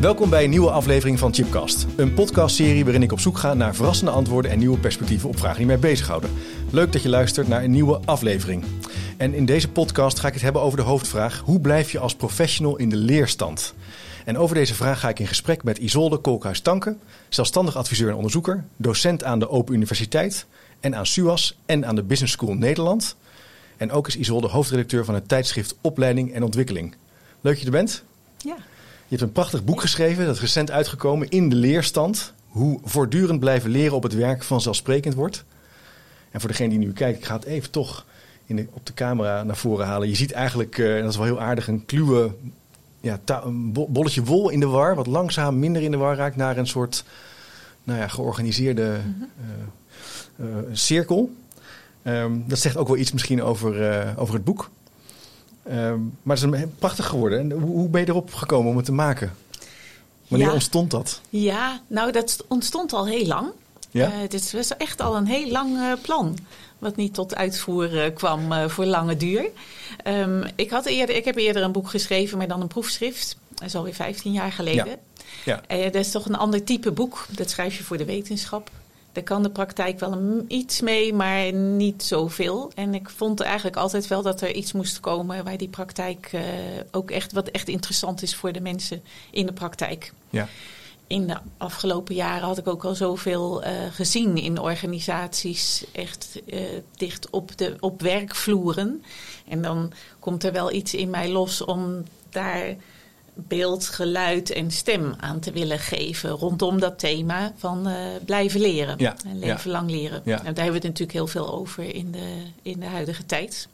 Welkom bij een nieuwe aflevering van Chipcast. Een podcastserie waarin ik op zoek ga naar verrassende antwoorden en nieuwe perspectieven op vragen die mij bezighouden. Leuk dat je luistert naar een nieuwe aflevering. En in deze podcast ga ik het hebben over de hoofdvraag: hoe blijf je als professional in de leerstand? En over deze vraag ga ik in gesprek met Isolde Kolkhuis-Tanke, zelfstandig adviseur en onderzoeker, docent aan de Open Universiteit en aan SUAS en aan de Business School Nederland. En ook is Isolde hoofdredacteur van het tijdschrift Opleiding en Ontwikkeling. Leuk dat je er bent. Ja. Je hebt een prachtig boek geschreven, dat is recent uitgekomen, In de Leerstand. Hoe voortdurend blijven leren op het werk vanzelfsprekend wordt. En voor degene die nu kijkt, ik ga het even toch in de, op de camera naar voren halen. Je ziet eigenlijk, uh, en dat is wel heel aardig, een kluwe ja, een bolletje wol in de war. Wat langzaam minder in de war raakt naar een soort nou ja, georganiseerde mm -hmm. uh, uh, cirkel. Um, dat zegt ook wel iets misschien over, over het boek. Um, maar het is prachtig geworden. En hoe, hoe, ben je erop gekomen om het te maken? Wanneer ja. ontstond dat? Ja, nou dat ontstond al heel lang. Ja? Uh, dit was echt al een heel lang uh, plan. Wat niet tot uitvoer uh, kwam voor lange duur. Um, ik, had eerder, ik heb eerder een boek geschreven, maar dan een proefschrift. Dat is alweer 15 jaar geleden. Ja. Ja. dat is toch een ander type boek. Dat schrijf je voor de wetenschap. Daar kan de praktijk wel een, iets mee, maar niet zoveel. En ik vond eigenlijk altijd wel dat er iets moest komen waar die praktijk uh, ook echt wat echt interessant is voor de mensen in de praktijk. Ja. In de afgelopen jaren had ik ook al zoveel uh, gezien in organisaties, echt uh, dicht op, de, op werkvloeren. En dan komt er wel iets in mij los om daar beeld, geluid en stem aan te willen geven rondom dat thema van uh, blijven leren ja, en leven ja. lang leren. Ja. En daar hebben we het natuurlijk heel veel over in de, in de huidige tijd.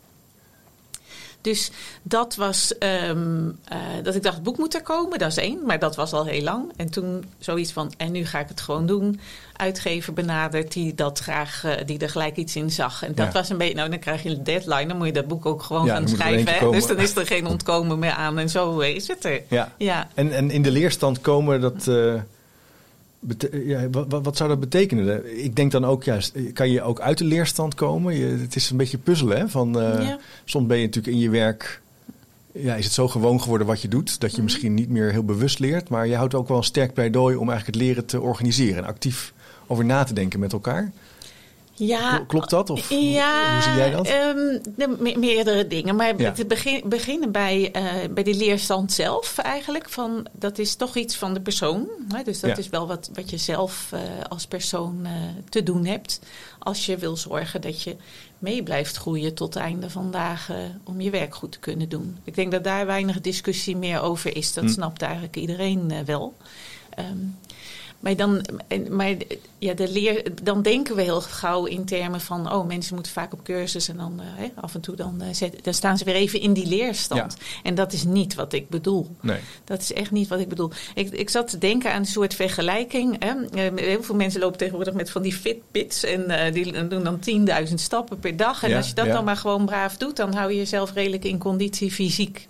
Dus dat was um, uh, dat ik dacht, het boek moet er komen, dat is één. Maar dat was al heel lang. En toen zoiets van, en nu ga ik het gewoon doen. Uitgever benaderd die dat graag, uh, die er gelijk iets in zag. En dat Ja. was een beetje, nou dan krijg je een deadline. Dan moet je dat boek ook gewoon Ja, gaan schrijven. Hè? Dus dan is er geen ontkomen meer aan. En zo is het er. Ja. Ja. En, en in de leerstand komen, dat, uh, bete- ja, wat, wat zou dat betekenen? Ik denk dan ook, ja, kan je ook uit de leerstand komen? Je, het is een beetje puzzelen. Hè? Van, uh, Ja. Soms ben je natuurlijk in je werk, ja, is het zo gewoon geworden wat je doet, dat je Mhm. misschien niet meer heel bewust leert. Maar je houdt ook wel een sterk pleidooi om eigenlijk het leren te organiseren en actief over na te denken met elkaar. Ja, Klopt dat? Of ja, hoe zie jij dat? ehm, me- meerdere dingen. Maar Ja. te begin, beginnen bij, eh, bij de leerstand zelf eigenlijk. Van, dat is toch iets van de persoon. Hè? Dus dat Ja. is wel wat, wat je zelf eh, als persoon eh, te doen hebt. Als je wil zorgen dat je mee blijft groeien tot het einde van dagen om je werk goed te kunnen doen. Ik denk dat daar weinig discussie meer over is. Dat Hm. snapt eigenlijk iedereen wel. Ehm, maar dan, maar ja, de leer, dan denken we heel gauw in termen van... oh, mensen moeten vaak op cursus en dan eh, hè, af en toe dan, eh, zet- dan staan ze weer even in die leerstand. En dat is niet wat ik bedoel. Nee. Dat is echt niet wat ik bedoel. Ik, ik zat te denken aan een soort vergelijking. Hè. Eh, Heel veel mensen lopen tegenwoordig met van die Fitbits... en die doen dan 10.000 stappen per dag. En Ja, als je dat ja. dan maar gewoon braaf doet... dan hou je jezelf redelijk in conditie fysiek.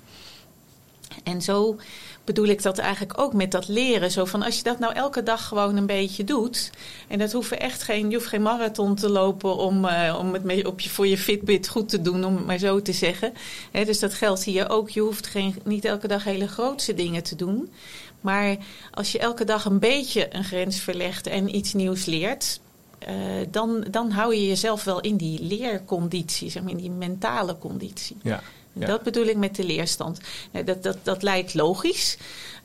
En zo bedoel ik dat eigenlijk ook met dat leren. Zo van als je dat nou elke dag gewoon een beetje doet. En dat hoeft echt geen, je hoeft geen marathon te lopen om, eh, om het mee op je, voor je Fitbit goed te doen, om het maar zo te zeggen. Dus dat geldt hier ook. Je hoeft geen, niet elke dag hele grootse dingen te doen. Maar als je elke dag een beetje een grens verlegt en iets nieuws leert. eh, dan, dan hou je jezelf wel in die leerconditie, zeg maar, in die mentale conditie. Ja. Ja. Dat bedoel ik met de leerstand. Dat, dat, dat lijkt logisch.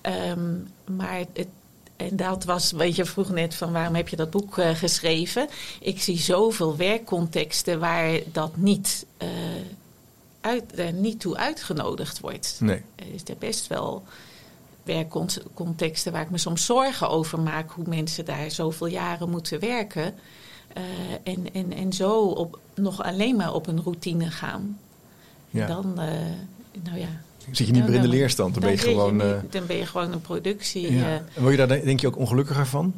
Ehm, maar het, en dat was, weet je, vroeg net van waarom heb je dat boek eh, geschreven? Ik zie zoveel werkcontexten waar dat niet, eh, uit, er niet toe uitgenodigd wordt. Nee. Er is er best wel werkcontexten waar ik me soms zorgen over maak hoe mensen daar zoveel jaren moeten werken. eh, en, en, en zo op, nog alleen maar op een routine gaan. Ja. Dan, eh, nou ja, Zit je niet meer in de leerstand, dan, ben je gewoon... Je niet, dan ben je gewoon een productie. Ja. En word je daar denk je ook ongelukkiger van?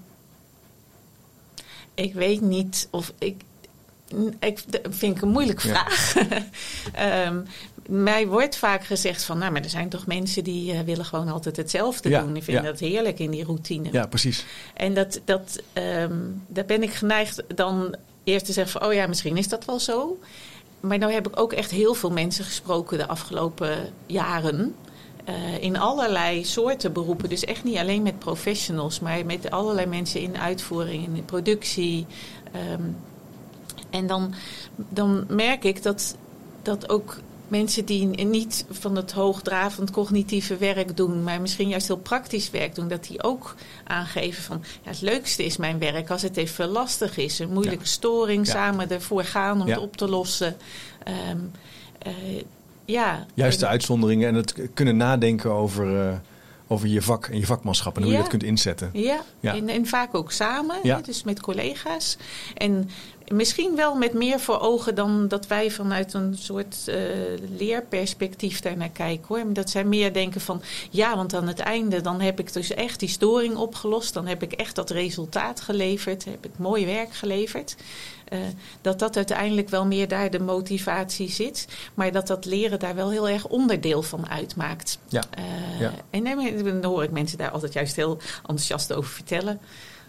Ik weet niet of ik... Ik dat vind ik een moeilijke vraag. um, mij wordt vaak gezegd van, nou, maar er zijn toch mensen die uh, willen gewoon altijd hetzelfde ja, doen. Ik vind ja. dat heerlijk in die routine. Ja, precies. En dat, dat, um, daar ben ik geneigd dan eerst te zeggen van, oh ja, misschien is dat wel zo. Maar nou heb ik ook echt heel veel mensen gesproken de afgelopen jaren. Uh, in allerlei soorten beroepen. Dus echt niet alleen met professionals, maar met allerlei mensen in uitvoering, in productie. Um, en dan, dan merk ik dat, dat ook mensen die niet van het hoogdravend cognitieve werk doen, maar misschien juist heel praktisch werk doen, dat die ook aangeven van ja, het leukste is mijn werk als het even lastig is. Een moeilijke ja. storing, ja. samen ervoor gaan om het op te lossen. Um, uh, ja. Juist de uitzonderingen en het kunnen nadenken over. Uh, over je vak en je vakmanschap en hoe je dat kunt inzetten. Ja, ja. En, en, vaak ook samen, dus met collega's. En misschien wel met meer voor ogen dan dat wij vanuit een soort uh, leerperspectief daar naar kijken hoor. Dat zij meer denken van ja, want aan het einde dan heb ik dus echt die storing opgelost. Dan heb ik echt dat resultaat geleverd. Heb ik mooi werk geleverd. Uh, dat dat uiteindelijk wel meer daar de motivatie zit. Maar dat dat leren daar wel heel erg onderdeel van uitmaakt. Ja. Uh, ja. En dan hoor ik mensen daar altijd juist heel enthousiast over vertellen.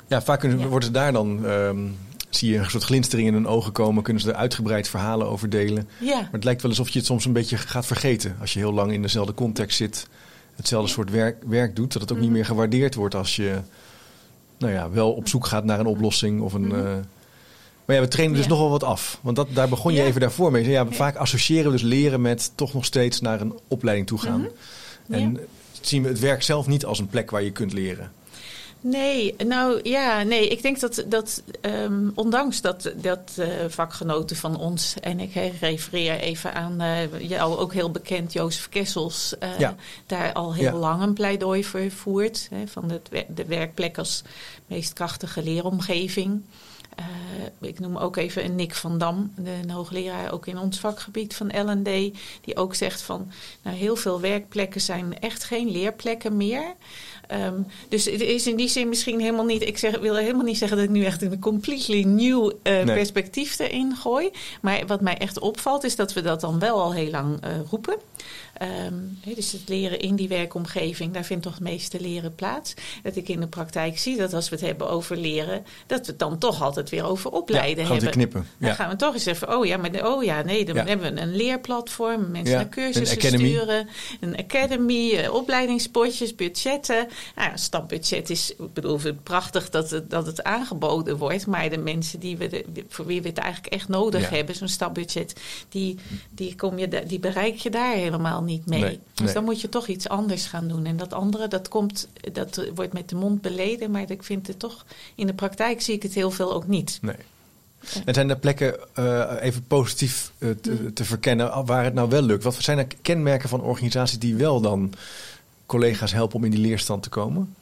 Ja, vaak ja. worden daar dan um, zie je een soort glinstering in hun ogen komen. Kunnen ze er uitgebreid verhalen over delen. Ja. Maar het lijkt wel alsof je het soms een beetje gaat vergeten. Als je heel lang in dezelfde context zit. Hetzelfde soort werk, werk doet. Dat het ook niet meer gewaardeerd wordt als je nou ja, wel op zoek gaat naar een oplossing. Of een, mm-hmm. uh, maar ja, we trainen dus ja. nogal wat af. Want dat, daar begon je ja. even daarvoor mee. Ja, vaak associëren we dus leren met toch nog steeds naar een opleiding toe gaan. Mm-hmm. En zien we het werk zelf niet als een plek waar je kunt leren. Nee, nou ja, nee. Ik denk dat, dat um, ondanks dat, dat uh, vakgenoten van ons, en ik refereer even aan uh, jou ook heel bekend, Jozef Kessels, uh, ja. daar al heel ja. lang een pleidooi voor voert. Hè, van de, de werkplek als meest krachtige leeromgeving. Uh, ik noem ook even een Nick van Dam, de, een hoogleraar ook in ons vakgebied van L&D, die ook zegt van nou, heel veel werkplekken zijn echt geen leerplekken meer. Um, dus het is in die zin misschien helemaal niet. Ik zeg, wil helemaal niet zeggen dat ik nu echt een completely nieuw uh, nee. perspectief erin gooi. Maar wat mij echt opvalt, is dat we dat dan wel al heel lang uh, roepen. Um, he, dus het leren in die werkomgeving, daar vindt toch het meeste leren plaats. Dat ik in de praktijk zie dat als we het hebben over leren, dat we het dan toch altijd weer over opleiden ja, hebben. Knippen. Dan ja. gaan we toch eens even, oh ja, maar oh ja, nee, dan ja. hebben we een leerplatform, mensen naar cursussen een sturen, een academy, uh, opleidingspotjes, budgetten. Nou, een stapbudget is, ik bedoel, prachtig dat het, dat het aangeboden wordt, maar de mensen die we de, voor wie we het eigenlijk echt nodig hebben, zo'n stapbudget, die, die, kom je, die bereik je daar helemaal niet mee. Nee, dus nee. dan moet je toch iets anders gaan doen. En dat andere, dat komt, dat wordt met de mond beleden, maar ik vind het toch, in de praktijk zie ik het heel veel ook niet. Nee. En zijn er plekken, uh, even positief uh, te, te, verkennen, waar het nou wel lukt? Wat zijn er kenmerken van organisaties die wel dan collega's helpen om in die leerstand te komen?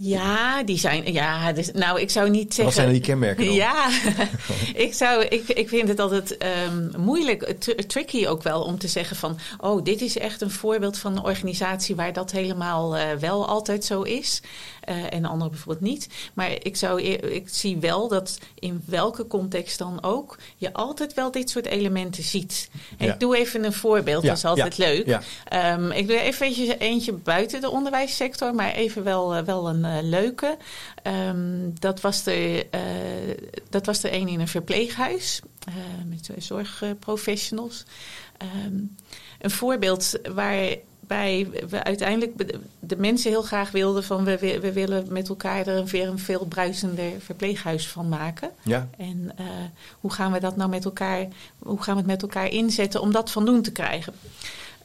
Ja, die zijn. Ja, dus, nou, ik zou niet zeggen. Wat zijn die kenmerken? Dan? Ja, ik, zou, ik, ik vind het altijd um, moeilijk, tricky ook wel om te zeggen van. Oh, dit is echt een voorbeeld van een organisatie waar dat helemaal uh, wel altijd zo is. Uh, en andere bijvoorbeeld niet. Maar ik, zou, ik zie wel dat in welke context dan ook je altijd wel dit soort elementen ziet. En ja. ik doe even een voorbeeld, ja, dat is altijd ja, leuk. Um, ik doe even eentje, eentje buiten de onderwijssector, maar even wel, uh, wel een uh, leuke. Um, dat, was er, dat was er een in een verpleeghuis met zorgprofessionals. Um, een voorbeeld waar bij we uiteindelijk de mensen heel graag wilden van we, we willen met elkaar er weer een veel bruisender verpleeghuis van maken. Ja. En uh, hoe gaan we dat nou met elkaar, hoe gaan we het met elkaar inzetten om dat van doen te krijgen?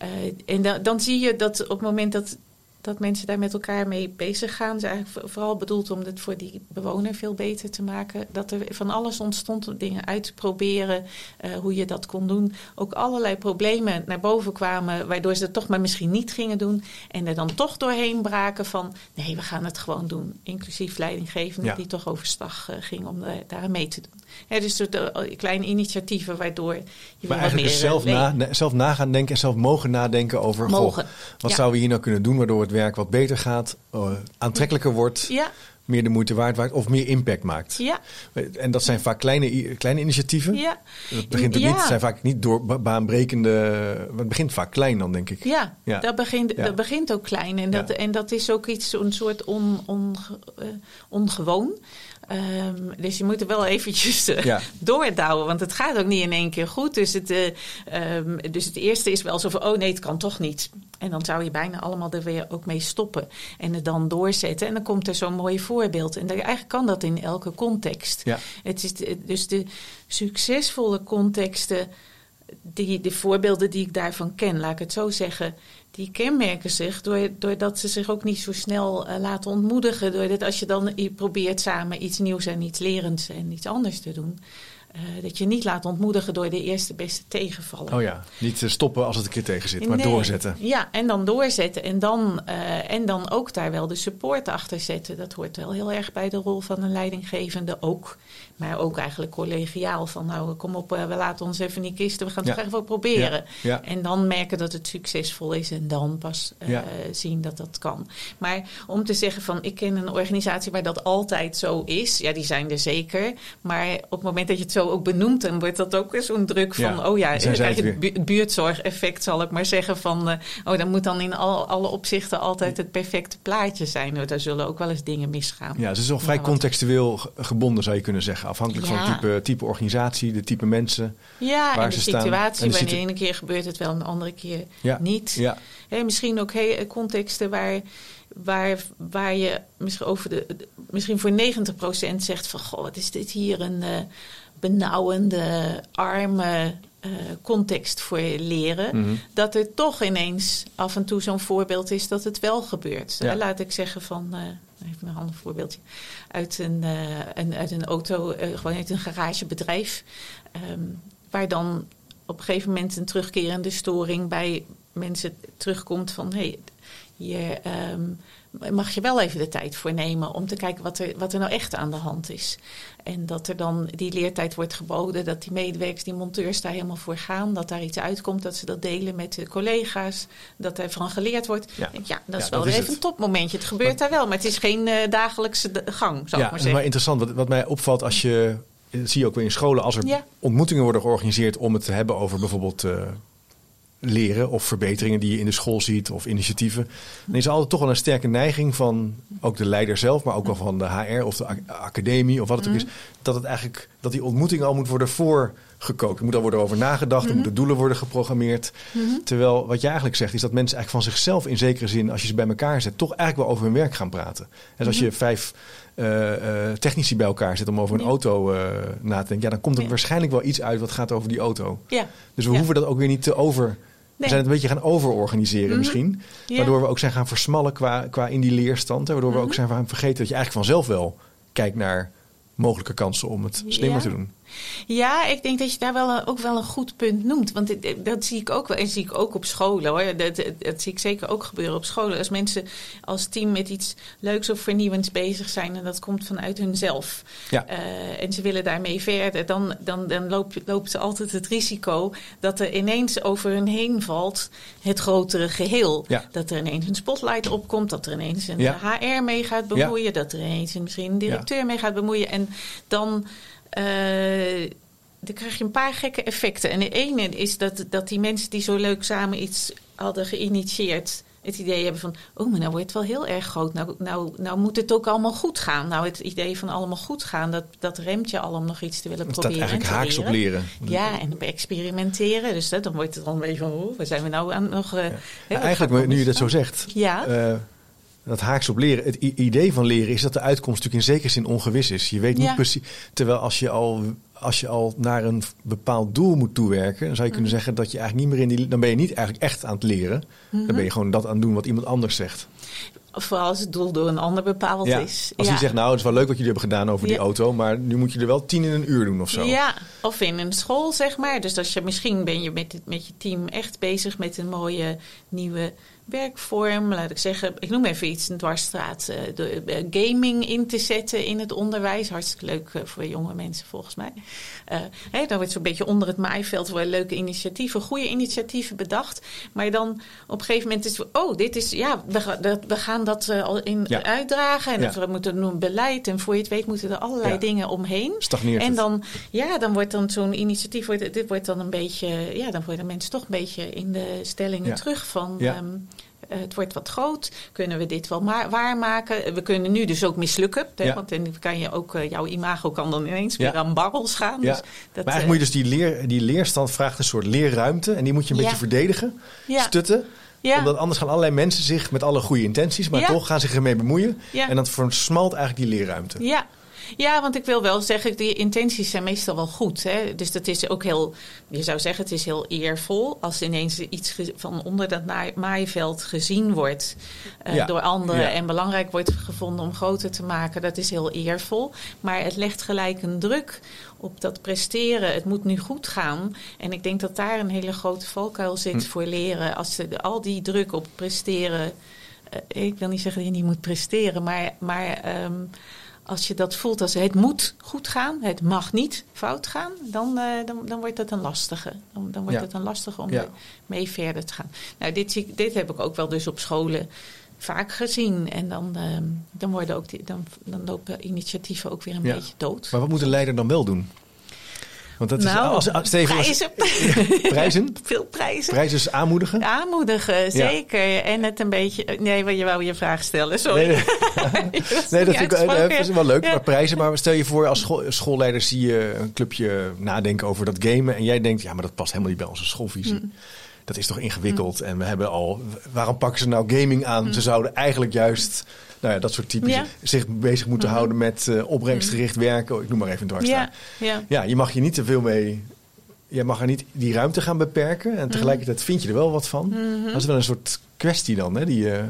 Uh, en da, dan zie je dat op het moment dat dat mensen daar met elkaar mee bezig gaan. Is eigenlijk vooral bedoeld om het voor die bewoner veel beter te maken. Dat er van alles ontstond om dingen uit te proberen, uh, hoe je dat kon doen. Ook allerlei problemen naar boven kwamen, waardoor ze het toch maar misschien niet gingen doen. En er dan toch doorheen braken van, nee, we gaan het gewoon doen. Inclusief leidinggevende ja. die toch overstag uh, ging om uh, daar mee te doen. Dus de, kleine initiatieven waardoor je maar eigenlijk meer zelf, na, zelf na gaan denken en zelf mogen nadenken over... Mogen. Goh, wat ja. zouden we hier nou kunnen doen waardoor het werk wat beter gaat, uh, aantrekkelijker wordt, ja. meer de moeite waard maakt of meer impact maakt. Ja. En dat zijn vaak kleine, kleine initiatieven. Ja. Dat begint niet, zijn vaak niet door baanbrekende. Het begint vaak klein dan, denk ik. Ja, ja. Dat, begint, dat begint ook klein. En dat, en dat is ook iets, een soort on, on, uh, ongewoon. Um, dus je moet er wel eventjes uh, ja. doordouwen, want het gaat ook niet in één keer goed. Dus het, uh, um, dus het eerste is wel zo van, oh nee, het kan toch niet. En dan zou je bijna allemaal er weer ook mee stoppen en het dan doorzetten. En dan komt er zo'n mooi voorbeeld. En eigenlijk kan dat in elke context. Ja. Het is de, dus de succesvolle contexten, die, de voorbeelden die ik daarvan ken, laat ik het zo zeggen die kenmerken zich doordat ze zich ook niet zo snel uh, laten ontmoedigen. Doordat als je dan je probeert samen iets nieuws en iets lerends en iets anders te doen. Uh, dat je niet laat ontmoedigen door de eerste beste tegenvallen. Oh ja, niet stoppen als het een keer tegen zit, maar nee. doorzetten. Ja, en dan doorzetten. En dan, uh, en dan ook daar wel de support achter zetten. Dat hoort wel heel erg bij de rol van een leidinggevende ook. Maar ook eigenlijk collegiaal. Van nou, kom op, uh, we laten ons even niet kisten. We gaan het ja. echt wel proberen. Ja. En dan merken dat het succesvol is. En dan pas zien dat dat kan. Maar om te zeggen van, ik ken een organisatie waar dat altijd zo is. Ja, die zijn er zeker. Maar op het moment dat je het zo ook benoemt, dan wordt dat ook zo'n druk van, oh ja, het bu buurtzorgeffect, zal ik maar zeggen. Van, uh, oh, dan moet dan in al, alle opzichten altijd het perfecte plaatje zijn. Nou, daar zullen ook wel eens dingen misgaan. Ja, het is wel vrij contextueel gebonden, zou je kunnen zeggen. Afhankelijk ja. van het type, type organisatie, de type mensen. Ja, waar en de ze situatie. Staan. Wanneer ene keer gebeurt het wel, een andere keer ja. niet. Ja. Hey, misschien ook hey, contexten waar waar, waar je misschien, over de, misschien voor 90% zegt van... goh, wat is dit hier een uh, benauwende, arme uh, context voor leren... Mhm. dat er toch ineens af en toe zo'n voorbeeld is dat het wel gebeurt. Ja. Laat ik zeggen van... Uh, even een ander voorbeeldje. Uit een, een, uit een auto, gewoon uit een garagebedrijf... Um, waar dan op een gegeven moment een terugkerende storing bij mensen terugkomt van... Hey, hier um, mag je wel even de tijd voor nemen om te kijken wat er, wat er nou echt aan de hand is. En dat er dan die leertijd wordt geboden, dat die medewerkers, die monteurs daar helemaal voor gaan, dat daar iets uitkomt, dat ze dat delen met de collega's, dat er van geleerd wordt. Ja, dat is ja, wel dat weer is even het. een topmomentje. Het gebeurt daar wel, maar het is geen uh, dagelijkse gang, zou ja, ik maar zeggen. maar interessant. Wat, wat mij opvalt als je, dat zie je ook weer in scholen, als er Ja. ontmoetingen worden georganiseerd om het te hebben over bijvoorbeeld uh, leren of verbeteringen die je in de school ziet of initiatieven. Dan is er altijd toch wel een sterke neiging van ook de leider zelf, maar ook wel van de HR of de ac- academie of wat het ook is, dat het eigenlijk dat die ontmoeting al moet worden voorgekookt. Er moet al worden over nagedacht, er moeten doelen worden geprogrammeerd. Terwijl wat je eigenlijk zegt is dat mensen eigenlijk van zichzelf in zekere zin, als je ze bij elkaar zet, toch eigenlijk wel over hun werk gaan praten. En als je vijf uh, uh, technici bij elkaar zet om over een Ja. auto uh, na te denken, ja, dan komt er Ja. waarschijnlijk wel iets uit wat gaat over die auto. Ja. Dus we hoeven dat ook weer niet te over. We zijn het een beetje gaan overorganiseren Mhm. misschien. Ja. Waardoor we ook zijn gaan versmallen qua, qua in die leerstand. Hè, waardoor we Mhm. ook zijn gaan vergeten dat je eigenlijk vanzelf wel kijkt naar mogelijke kansen om het slimmer Ja. te doen. Ja, ik denk dat je daar wel een- ook wel een goed punt noemt. Want dat zie ik ook wel. En zie ik ook op scholen hoor. Dat, dat, dat zie ik zeker ook gebeuren op scholen. Als mensen als team met iets leuks of vernieuwends bezig zijn. En dat komt vanuit hunzelf. Ja. Uh, en ze willen daarmee verder. Dan, dan, dan loopt, loopt ze altijd het risico dat er ineens over hun heen valt het grotere geheel. Ja. Dat er ineens een spotlight opkomt. Dat er ineens een Ja. HR mee gaat bemoeien. Dat er ineens een, misschien een directeur mee gaat bemoeien. En dan... Uh, dan krijg je een paar gekke effecten. En de ene is dat, dat die mensen die zo leuk samen iets hadden geïnitieerd, het idee hebben van, oh, maar nou wordt het wel heel erg groot. Nou, nou, nou moet het ook allemaal goed gaan. Nou, het idee van allemaal goed gaan, dat, dat remt je al om nog iets te willen staat proberen. eigenlijk en te haaks op leren. Ja, en experimenteren. Dus dat, dan wordt het dan een beetje van, oh, waar zijn we nou aan nog... Uh, Ja, eigenlijk, nu je dat zo zegt, Ja. uh, dat haaks op leren. Het idee van leren is dat de uitkomst natuurlijk in zekere zin ongewis is. Je weet niet Ja. precies. Terwijl als je al als je al naar een bepaald doel moet toewerken, dan zou je kunnen Mhm. zeggen dat je eigenlijk niet meer in die. Dan ben je niet eigenlijk echt aan het leren. Dan ben je gewoon dat aan het doen wat iemand anders zegt. Vooral als het doel door een ander bepaald Ja. is. Als ja. die zegt, nou, het is wel leuk wat jullie hebben gedaan over die auto, maar nu moet je er wel tien in een uur doen of zo. Ja, of in een school, zeg maar. Dus als je misschien ben je met, met je team echt bezig met een mooie nieuwe werkvorm. Laat ik zeggen, ik noem even iets, een dwarsstraat. eh, De, eh, gaming in te zetten in het onderwijs. Hartstikke leuk eh, voor jonge mensen volgens mij. Hè, dan wordt zo'n beetje onder het maaiveld worden leuke initiatieven, goede initiatieven bedacht. Maar dan op een gegeven moment is het, oh, dit is, ja, we, gaan dat, we gaan dat al in Ja. uitdragen. En Ja. we moeten doen beleid. En voor je het weet moeten er allerlei Ja. dingen omheen. Stagneert En het. dan, ja, dan wordt dan zo'n initiatief, wordt, dit wordt dan een beetje, ja, dan worden mensen toch een beetje in de stellingen terug van. Ja. Eh, het wordt wat groot. Kunnen we dit wel ma- waarmaken? We kunnen nu dus ook mislukken. Hè? Ja. Want dan kan je ook, eh, jouw imago kan dan ineens weer Ja. aan barrels gaan. Ja. Dus dat, maar eigenlijk eh, moet je dus die, leer, die leerstand vraagt een soort leerruimte. En die moet je een beetje verdedigen, stutten. Omdat anders gaan allerlei mensen zich met alle goede intenties, maar toch gaan zich ermee bemoeien. En dan versmalt eigenlijk die leerruimte. Ja. Ja, want ik wil wel zeggen, die intenties zijn meestal wel goed. Hè? Dus dat is ook heel, je zou zeggen, het is heel eervol als ineens iets van onder dat maaiveld gezien wordt eh, Ja, door anderen ja. en belangrijk wordt gevonden om groter te maken. Dat is heel eervol. Maar het legt gelijk een druk op dat presteren. Het moet nu goed gaan. En ik denk dat daar een hele grote valkuil zit Hm. voor leren. Als ze al die druk op presteren. eh, ik wil niet zeggen dat je niet moet presteren, maar. maar ehm, als je dat voelt als het moet goed gaan, het mag niet fout gaan, dan, eh, dan, dan wordt dat een lastige. Dan, dan wordt Ja. het een lastige om Ja. mee verder te gaan. Nou, dit, zie dit heb ik ook wel dus op scholen vaak gezien. En dan, ehm, dan, worden ook die, dan, dan lopen initiatieven ook weer een Ja. beetje dood. Maar wat moet de leider dan wel doen? Want dat is nou, als, als, Steven, prijzen. prijzen? Veel prijzen. Prijzen is aanmoedigen? Aanmoedigen, zeker. En het een beetje... Nee, maar je wou je vraag stellen, sorry. Nee, dat vind ik is wel leuk. Ja. Maar prijzen, maar stel je voor als school, schoolleider zie je een clubje nadenken over dat gamen. En jij denkt, ja, maar dat past helemaal niet bij onze schoolvisie. Mm. Dat is toch ingewikkeld. En we hebben al, waarom pakken ze nou gaming aan? Ze zouden eigenlijk juist, nou ja, dat soort Mm. Ja. zich bezig moeten Mhm. houden met eh, opbrengstgericht werken. Ik noem maar even een dwarsstraat. Ja, ja. Ja, je mag je niet te veel mee. Je mag er niet die ruimte gaan beperken. En tegelijkertijd vind je er wel wat van. Mhm. Dat is wel een soort kwestie dan. Hè? Die, eh,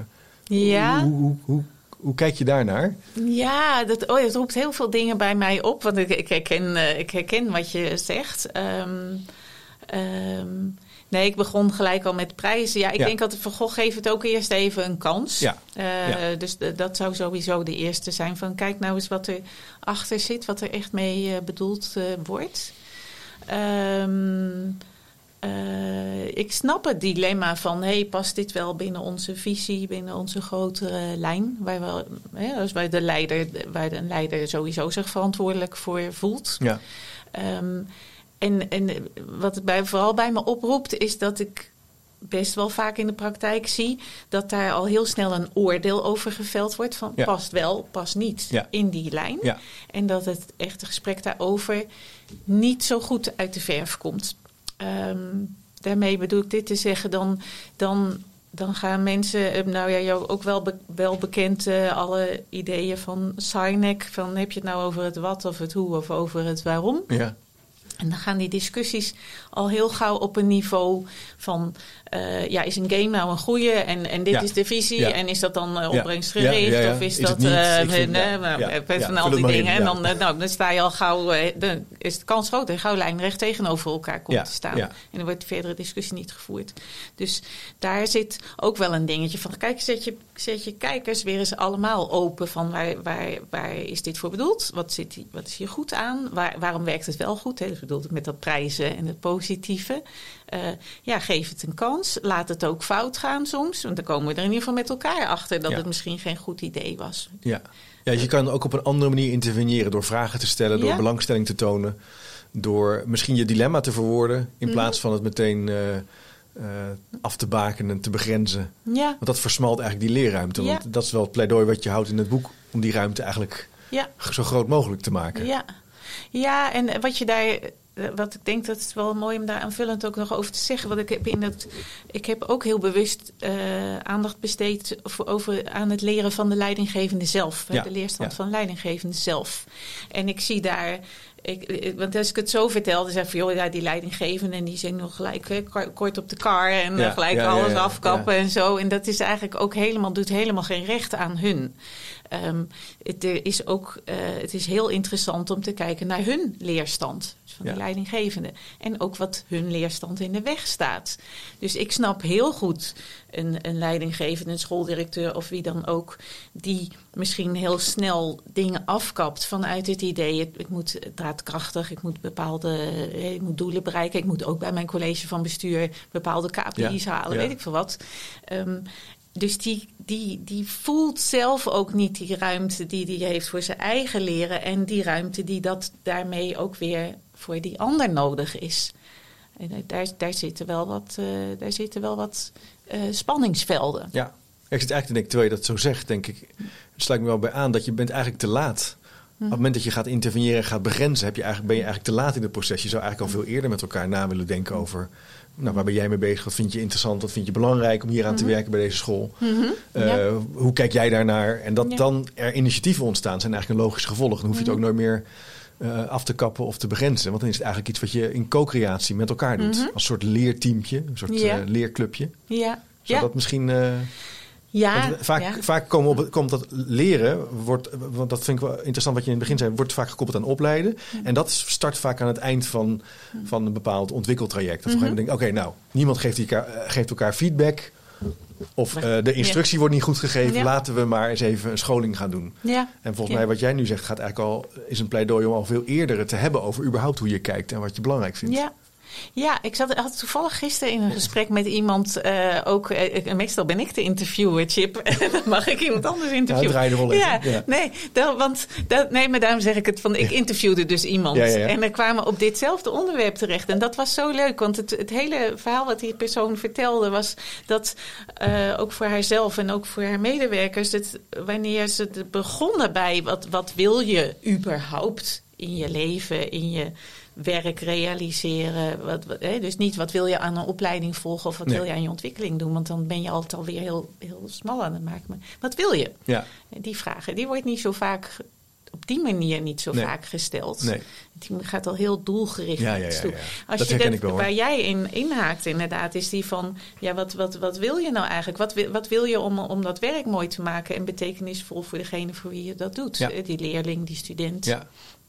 Ja. Hoe, hoe, hoe, hoe kijk je daarnaar? Ja, dat, oh, het roept heel veel dingen bij mij op. Want ik, ik, herken, eh, ik herken wat je zegt. Ehm, nee, ik begon gelijk al met prijzen. Ja, ik Ja. denk dat Van Gogh geeft het ook eerst even een kans. Ja. Eh, Ja. Dus de- dat zou sowieso de eerste zijn. Van kijk nou eens wat er achter zit. Wat er echt mee eh, bedoeld eh, wordt. Ehm, eh, ik snap het dilemma van, hey, past dit wel binnen onze visie, binnen onze grotere lijn, waar, we, hè, als wij de leider, waar de leider sowieso zich verantwoordelijk voor voelt. Ja. Ehm, en, en wat het bij, vooral bij me oproept, is dat ik best wel vaak in de praktijk zie dat daar al heel snel een oordeel over geveld wordt van Ja. past wel, past niet Ja. in die lijn. Ja. En dat het echte gesprek daarover niet zo goed uit de verf komt. Ehm, daarmee bedoel ik dit te zeggen, dan, dan, dan gaan mensen, eh, nou ja, jou ook wel, be- wel bekend, eh, alle ideeën van Sinek, van heb je het nou over het wat of het hoe of over het waarom. Ja. En dan gaan die discussies al heel gauw op een niveau van... eh, ja, is een game nou een goede en, en dit Ja. is de visie... Ja. en is dat dan eh, opbrengstgericht Ja, of is, Is dat... eh, van al die dingen. En dan, nou, dan sta je al gauw... eh, dan is de kans groot dat gauw lijnrecht tegenover elkaar komt te staan. En er wordt verdere discussie niet gevoerd. Dus daar zit ook wel een dingetje van... kijk, zet je, zet je kijkers weer eens allemaal open... van waar, waar, waar is dit voor bedoeld? Wat, zit, wat is hier goed aan? Waar, waarom werkt het wel goed? Hè? Dus bedoelt het met dat prijzen en het positieve. Eh, ja, geef het een kans. Laat het ook fout gaan soms. Want dan komen we er in ieder geval met elkaar achter... dat Ja. het misschien geen goed idee was. Ja. ja, dus je kan ook op een andere manier interveneren door vragen te stellen, door Ja. belangstelling te tonen, door misschien je dilemma te verwoorden in Mhm. plaats van het meteen eh, eh, af te bakenen en te begrenzen. Ja, Want dat versmalt eigenlijk die leerruimte. Ja. Want dat is wel het pleidooi wat je houdt in het boek om die ruimte eigenlijk ja. zo groot mogelijk te maken. Ja. ja, en wat je daar wat ik denk dat het wel mooi om daar aanvullend ook nog over te zeggen. Want ik heb, in dat, ik heb ook heel bewust uh, aandacht besteed voor, over, aan het leren van de leidinggevende zelf. Ja, de leerstand ja. van leidinggevende zelf. En ik zie daar ik, want als ik het zo vertel, dan zeg ik van joh, ja, die leidinggevende en die zijn nog gelijk kort op de kar en ja, gelijk alles afkappen en zo. En dat is eigenlijk ook helemaal, doet helemaal geen recht aan hun. Um, het is ook, uh, het is heel interessant om te kijken naar hun leerstand dus van de leidinggevende. En ook wat hun leerstand in de weg staat. Dus ik snap heel goed een, een leidinggevende, een schooldirecteur of wie dan ook, die misschien heel snel dingen afkapt vanuit het idee: ik moet daadkrachtig, ik moet bepaalde ik moet doelen bereiken, ik moet ook bij mijn college van bestuur bepaalde KPI's halen, weet ik veel wat. Um, dus die, die, die voelt zelf ook niet die ruimte die hij heeft voor zijn eigen leren. En die ruimte die dat daarmee ook weer voor die ander nodig is. En daar, daar zitten wel wat, uh, daar zitten wel wat uh, spanningsvelden. Ja, ik zit eigenlijk te denken, terwijl dat zo zegt, denk ik, sluit me wel bij aan dat je bent eigenlijk te laat. Op het moment dat je gaat interveneren en gaat begrenzen, heb je eigenlijk, ben je eigenlijk te laat in het proces. Je zou eigenlijk al veel eerder met elkaar na willen denken over nou, waar ben jij mee bezig? Wat vind je interessant? Wat vind je belangrijk om hier aan te mhm. werken bij deze school? Mm -hmm. uh, Hoe kijk jij daarnaar? En dat ja. dan er initiatieven ontstaan, zijn eigenlijk een logisch gevolg. Dan hoef je het ook Mhm. nooit meer uh, af te kappen of te begrenzen. Want dan is het eigenlijk iets wat je in co-creatie met elkaar doet. Mhm. Als soort leerteamtje, een soort Ja. uh, leerclubje. Ja, Zou ja. dat misschien... ja. want vaak, ja. vaak komen op, komt dat leren, wordt, want dat vind ik wel interessant wat je in het begin zei, wordt vaak gekoppeld aan opleiden. En dat start vaak aan het eind van, van een bepaald ontwikkeltraject. Dat op een gegeven moment denk ik, oké, nou, niemand geeft elkaar, eh, geeft elkaar feedback. Of eh, de instructie wordt niet goed gegeven. Laten we maar eens even een scholing gaan doen. ja. En volgens mij wat jij nu zegt gaat eigenlijk al is een pleidooi om al veel eerder te hebben over überhaupt hoe je kijkt en wat je belangrijk vindt. Ja. Ja, ik zat, had toevallig gisteren in een gesprek met iemand. eh, ook, eh, meestal ben ik de interviewer, Chip. En dan mag ik iemand anders interviewen. even. Ja, Ja. nee, want dat, nee, maar daarom zeg ik het van. Ik interviewde dus iemand. Ja, ja, ja. En we kwamen op ditzelfde onderwerp terecht. En dat was zo leuk, want het, het hele verhaal wat die persoon vertelde was dat eh, ook voor haarzelf en ook voor haar medewerkers, het, wanneer ze begonnen bij wat, wat wil je überhaupt in je leven, in je werk realiseren. Wat, wat, hè? Dus niet wat wil je aan een opleiding volgen of wat Nee. wil je aan je ontwikkeling doen, want dan ben je altijd alweer heel, heel smal aan het maken. Maar wat wil je? Ja, Die vragen, die wordt niet zo vaak, op die manier niet zo Nee. vaak gesteld. nee. Die gaat al heel doelgericht Ja, naar ja, iets ja, toe. ja. Als Dat je dat, ik wel, waar jij in inhaakt inderdaad, is die van... ja, wat, wat, wat wil je nou eigenlijk? Wat wil, wat wil je om, om dat werk mooi te maken... en betekenisvol voor degene voor wie je dat doet? Die leerling, die student. Ja,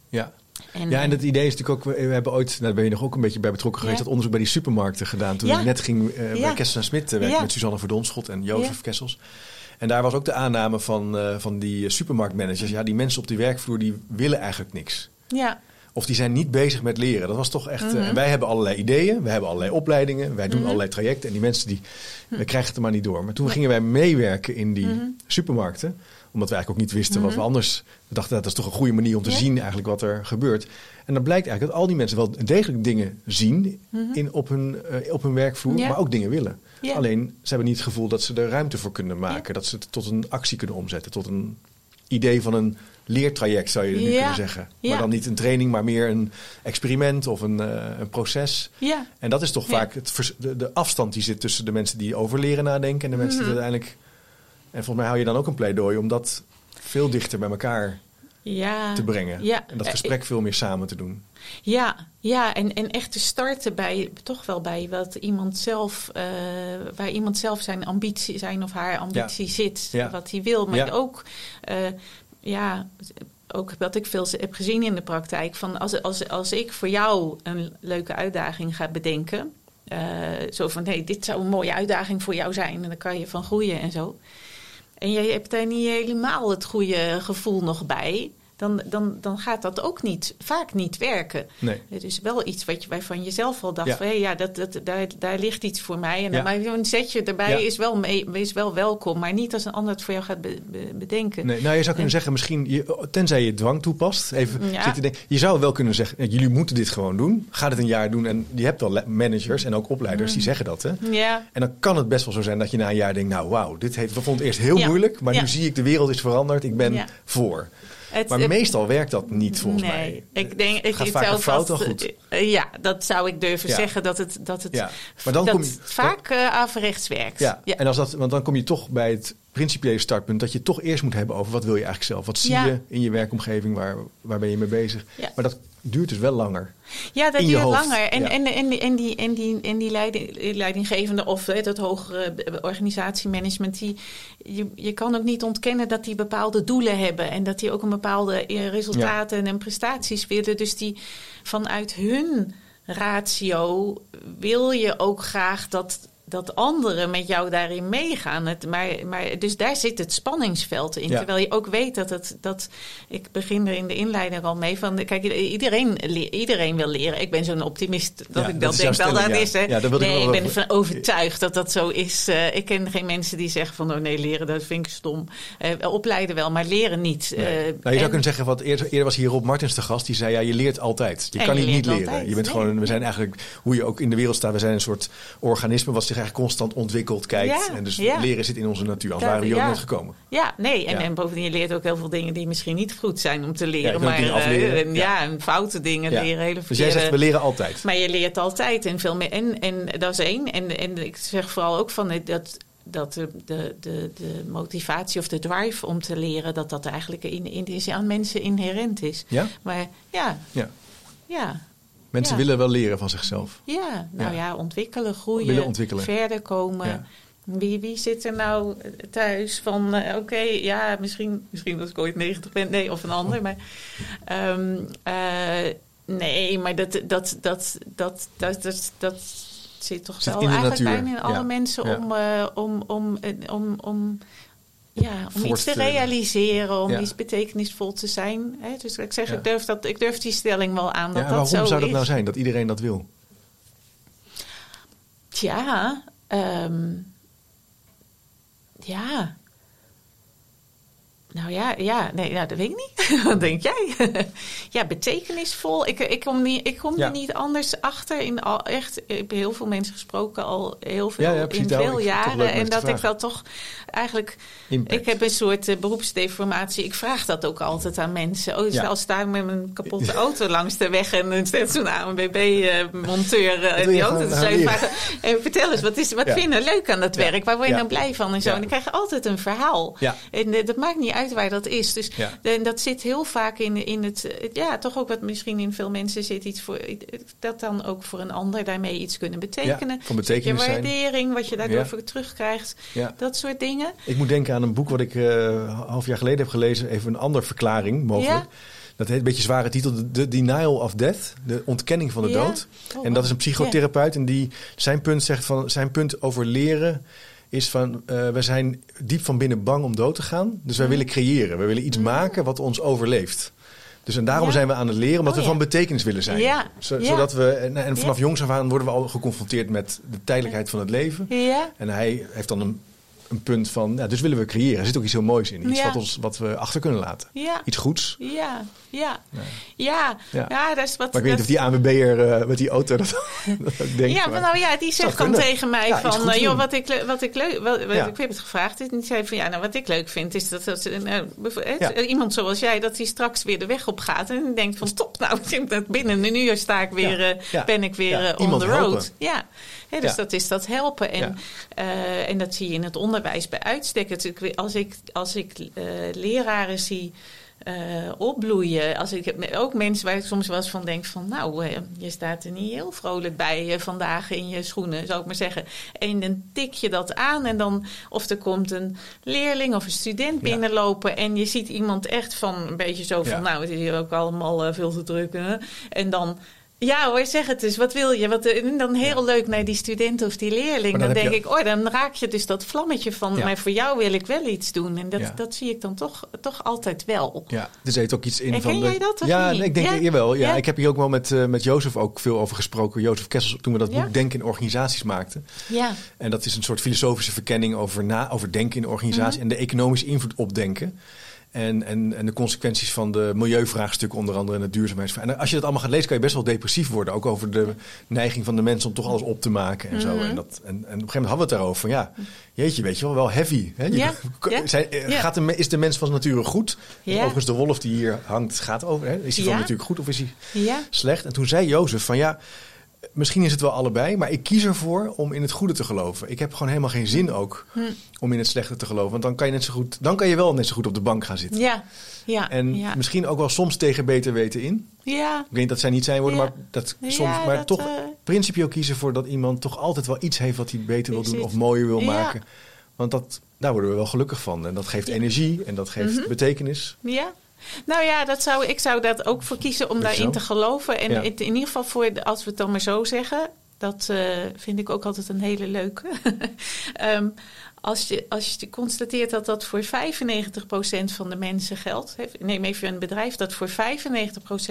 ja. En, Ja, en eh, het idee is natuurlijk ook, we hebben ooit, nou, daar ben je nog ook een beetje bij betrokken geweest, dat onderzoek bij die supermarkten gedaan. Toen Ja. ik net ging eh, bij. Kessels en Smit eh, werken met Suzanne Verdonschot en Jozef. Kessels. En daar was ook de aanname van, eh, van die eh, supermarktmanagers. Ja, die mensen op die werkvloer, die willen eigenlijk niks. ja, Of die zijn niet bezig met leren. Dat was toch echt. eh, Mhm. en wij hebben allerlei ideeën, we hebben allerlei opleidingen, wij doen Mhm. allerlei trajecten. En die mensen die, we krijgen het er maar niet door. Maar toen gingen wij meewerken in die Mhm. supermarkten, omdat we eigenlijk ook niet wisten wat we Mhm. anders. We dachten dat is toch een goede manier om te Ja. zien eigenlijk wat er gebeurt. En dan blijkt eigenlijk dat al die mensen wel degelijk dingen zien Mhm. in, op, hun, eh, op hun werkvloer, Ja. maar ook dingen willen. Ja. Alleen ze hebben niet het gevoel dat ze er ruimte voor kunnen maken, dat ze het tot een actie kunnen omzetten, tot een idee van een leertraject zou je nu Ja. kunnen zeggen. Ja. Maar dan niet een training, maar meer een experiment of een, eh, een proces. ja. En dat is toch vaak het de afstand die zit tussen de mensen die over leren nadenken en de mensen Mhm. die uiteindelijk. En volgens mij hou je dan ook een pleidooi om dat veel dichter bij elkaar ja. te brengen. Ja. En dat Eh, gesprek veel meer samen te doen. Ja, ja en, en echt te starten bij toch wel bij wat iemand zelf, eh, waar iemand zelf zijn ambitie, zijn of haar ambitie zit, Ja. wat hij wil. Maar ook, eh, ja, ook wat ik veel heb gezien in de praktijk, van als, als, als ik voor jou een leuke uitdaging ga bedenken, eh, zo van nee, dit zou een mooie uitdaging voor jou zijn en dan kan je van groeien en zo. En jij hebt daar niet helemaal het goede gevoel nog bij. Dan, dan, dan gaat dat ook niet, vaak niet werken. Nee. Het is wel iets wat je waarvan je zelf al dacht: Ja. van, hé, ja, dat, dat, daar, daar ligt iets voor mij. En dan, Ja. maar een zetje erbij Ja. is, wel mee, is wel welkom, maar niet als een ander het voor jou gaat be- be- bedenken. Nee, nou, je zou kunnen En- zeggen, misschien, je, tenzij je dwang toepast. Even zitten denken. Je zou wel kunnen zeggen, jullie moeten dit gewoon doen. Ga het een jaar doen. En je hebt le- managers en ook opleiders die zeggen dat. Hè? Ja, En dan kan het best wel zo zijn dat je na een jaar denkt, nou wauw, dit heeft, we vonden het eerst heel moeilijk. Maar nu zie ik de wereld is veranderd. Ik ben Ja. voor. Het- maar het- meestal werkt dat niet volgens nee, mij. ik denk, ik, Het gaat ik vaker fout dan goed. eh, ja, dat zou ik durven Ja. zeggen dat het, dat het, Ja, maar dan dat kom je- vaak eh, averechts werkt. Ja, en als dat, want dan kom je toch bij het principiële startpunt dat je toch eerst moet hebben over wat wil je eigenlijk zelf. Wat zie je in je werkomgeving, waar, waar ben je mee bezig. Maar dat duurt dus wel langer. Ja, dat duurt langer. En, ja. en, en, die- en, die, en, die, en die leiding, leidinggevende of hè, dat hogere organisatiemanagement, die, je, je kan ook niet ontkennen dat die bepaalde doelen hebben en dat die ook een bepaalde eh, resultaten en prestaties willen. Dus die vanuit hun ratio wil je ook graag dat. Dat anderen met jou daarin meegaan. Het, maar, maar, dus daar zit het spanningsveld in. Ja. Terwijl je ook weet dat het. Dat, ik begin er in de inleiding al mee van. Kijk, iedereen, iedereen wil leren. Ik ben zo'n optimist dat Ja, ik dat denk wel dat is. Hè? Ik nee, wel ik ben ervan overtuigd dat dat zo is. Eh, ik ken geen mensen die zeggen van. Oh nee, leren dat vind ik stom. Eh, opleiden wel, maar leren niet. Nee. Eh, nou, je zou en- kunnen zeggen, wat eerder, eerder was hier Rob Martins de gast, die zei ja, je leert altijd. Je kan je niet leren. altijd. Je bent Nee. gewoon, we zijn eigenlijk, hoe je ook in de wereld staat, we zijn een soort organisme wat zich eigenlijk constant ontwikkelt, kijkt. Ja, en dus ja. leren zit in onze natuur, anders waren we hier nooit gekomen. Ja, nee. En, bovendien, je leert ook heel veel dingen die misschien niet goed zijn om te leren. maar eh, en, Ja. en foute dingen leren. Hele Dus jij zegt, we leren altijd. Maar je leert altijd en veel meer. En, en dat is één. En, en ik zeg vooral ook van eh, dat, dat de, de, de, de motivatie of de drive om te leren, dat dat eigenlijk in, in, is aan mensen inherent is. Ja? Maar ja, Ja. ja. Mensen Ja. willen wel leren van zichzelf. Ja, nou Ja. ja, ontwikkelen, groeien, Willen ontwikkelen. verder komen. Ja. Wie, wie zit er nou thuis van, eh, oké, ja, misschien, misschien als ik ooit 90 ben, nee, of een ander. Maar, ehm, eh, nee, maar dat, dat, dat, dat, dat, dat, dat zit toch Zit wel eigenlijk bijna in alle mensen om, eh, om, om, om, om, ja, om iets te realiseren, om Ja. iets betekenisvol te zijn. Hè? Dus ik zeg, Ja. ik, durf dat, ik durf die stelling wel aan dat Ja, dat waarom zo zou dat is. nou zijn, dat iedereen dat wil? Tja, ehm, ja. Nou ja, ja nee, nou, dat weet ik niet. Wat denk jij? ja, betekenisvol. Ik, ik kom, niet, ik kom Ja. er niet anders achter. In al, echt, ik heb heel veel mensen gesproken, al heel veel Ja, ja, in veel jaren. En dat ik dat toch eigenlijk Impact. ik heb een soort eh, beroepsdeformatie. Ik vraag dat ook altijd aan mensen. Oh, Ja. als sta ik met mijn kapotte auto langs de weg en er staat zo'n ANWB-monteur wil uh, je die auto te vragen. eh, vertel eens, wat, is, wat Ja. vind je leuk aan dat Ja. werk? Waar word je Ja. nou blij van en zo? Ja. En dan krijg je altijd een verhaal. Ja. En eh, dat maakt niet uit waar dat is. Dus Ja. en dat zit heel vaak in, in het... Ja, toch ook wat misschien in veel mensen zit iets voor... Dat dan ook voor een ander daarmee iets kunnen betekenen. van betekenis je zijn. waardering, wat je daardoor Ja. voor terugkrijgt. Ja. Dat soort dingen. Ik moet denken aan een boek wat ik een half jaar geleden heb gelezen. Even een andere verklaring mogelijk. Ja. Dat heet een beetje zware titel. The Denial of Death. De ontkenning van de Ja. dood. Oh, en dat is een psychotherapeut. En die zijn punt zegt van zijn punt over leren is van eh, we zijn diep van binnen bang om dood te gaan. Dus wij Mm. willen creëren. We willen iets maken wat ons overleeft. Dus en daarom Ja. zijn we aan het leren, omdat Oh, we ja. van betekenis willen zijn. Ja. Zo- Ja. Zodat we, en, en vanaf jongs af aan worden we al geconfronteerd met de tijdelijkheid van het leven. Ja. En hij heeft dan een, een punt van, ja, dus willen we creëren. Er zit ook iets heel moois in. Iets Ja. wat, ons, wat we achter kunnen laten. Ja. Iets goeds. Ja, ja, Ja. ja, Ja. dat is wat. Maar ik weet niet of die ANWB'er eh met die auto dat, dat ook denkt. ja, maar- nou ja, die zegt dan kunnen. tegen mij van, eh, joh, wat ik, wat ik leuk, wat, ik heb het gevraagd. En die zei van, ja, nou, wat ik leuk vind is dat, dat nou, eh, iemand zoals jij, dat die straks weer de weg op gaat en denkt van, top, nou, ik denk dat binnen een uur sta ik weer, ben ik weer Ja. on the road. helpen. Ja, Dus Ja. dat is dat helpen. En, Ja. eh, en dat zie je in het onderwijs bij uitstek. Het- Als ik, als ik eh, leraren zie eh, opbloeien. Als ik, ook mensen waar ik soms wel eens van denk van... nou, je staat er niet heel vrolijk bij vandaag in je schoenen, zou ik maar zeggen. En dan tik je dat aan en dan... of er komt een leerling of een student Ja. binnenlopen... en je ziet iemand echt van een beetje zo van... Ja. nou, het is hier ook allemaal veel te druk. hè. En dan... Ja hoor, zeg het eens. Wat wil je? Wat, eh, en dan heel leuk naar die student of die leerling. Dan, denk je- ik, oh, dan raak je dus dat vlammetje van... Ja. maar voor jou wil ik wel iets doen. En dat, Ja. dat zie ik dan toch, toch altijd wel. Ja, er zit ook iets in Herken van... de- jij dat of ja, niet? ik denk, Ja? jawel. Ja, Ja? Ik heb hier ook wel met, eh, met Jozef ook veel over gesproken. Jozef Kessels, toen we dat boek Denken in Organisaties maakten. Ja, En dat is een soort filosofische verkenning over, na, over denken in de organisatie Mhm. en de economische invloed op denken. En, en, en de consequenties van de milieuvraagstuk onder andere en het duurzaamheidsvraagstuk. En als je dat allemaal gaat lezen, kan je best wel depressief worden. Ook over de neiging van de mensen om toch alles op te maken en zo. Mhm. En, dat, en, en op een gegeven moment hadden we het daarover van ja, jeetje, weet je wel, wel heavy. Hè? Je- Ja, ja, zijn- eh, ja. Gaat de, is de mens van nature goed? Overigens, de wolf die hier hangt, gaat over. Hè? Is hij van natuurlijk goed of is hij Ja, slecht? En toen zei Jozef van ja, misschien is het wel allebei, maar ik kies ervoor om in het goede te geloven. Ik heb gewoon helemaal geen zin ook Hm. om in het slechte te geloven. Want dan kan je net zo goed, dan kan je wel net zo goed op de bank gaan zitten. ja, ja. En ja. misschien ook wel soms tegen beter weten in. ja. Ik weet niet dat zij niet zijn worden, Ja. maar, dat Ja, soms, maar dat, toch eh, principieel kiezen voor dat iemand toch altijd wel iets heeft wat hij beter wil doen of mooier wil maken. Want dat, daar worden we wel gelukkig van. En dat geeft energie en dat geeft Mhm. betekenis. Ja. Nou ja, dat zou, ik zou dat ook voor kiezen om daarin zo? te geloven. En Ja. het, in ieder geval voor, als we het dan maar zo zeggen, dat eh, vind ik ook altijd een hele leuke. Ehm, als, je, als je constateert dat dat voor 95% van de mensen geldt. Neem even een bedrijf dat voor 95%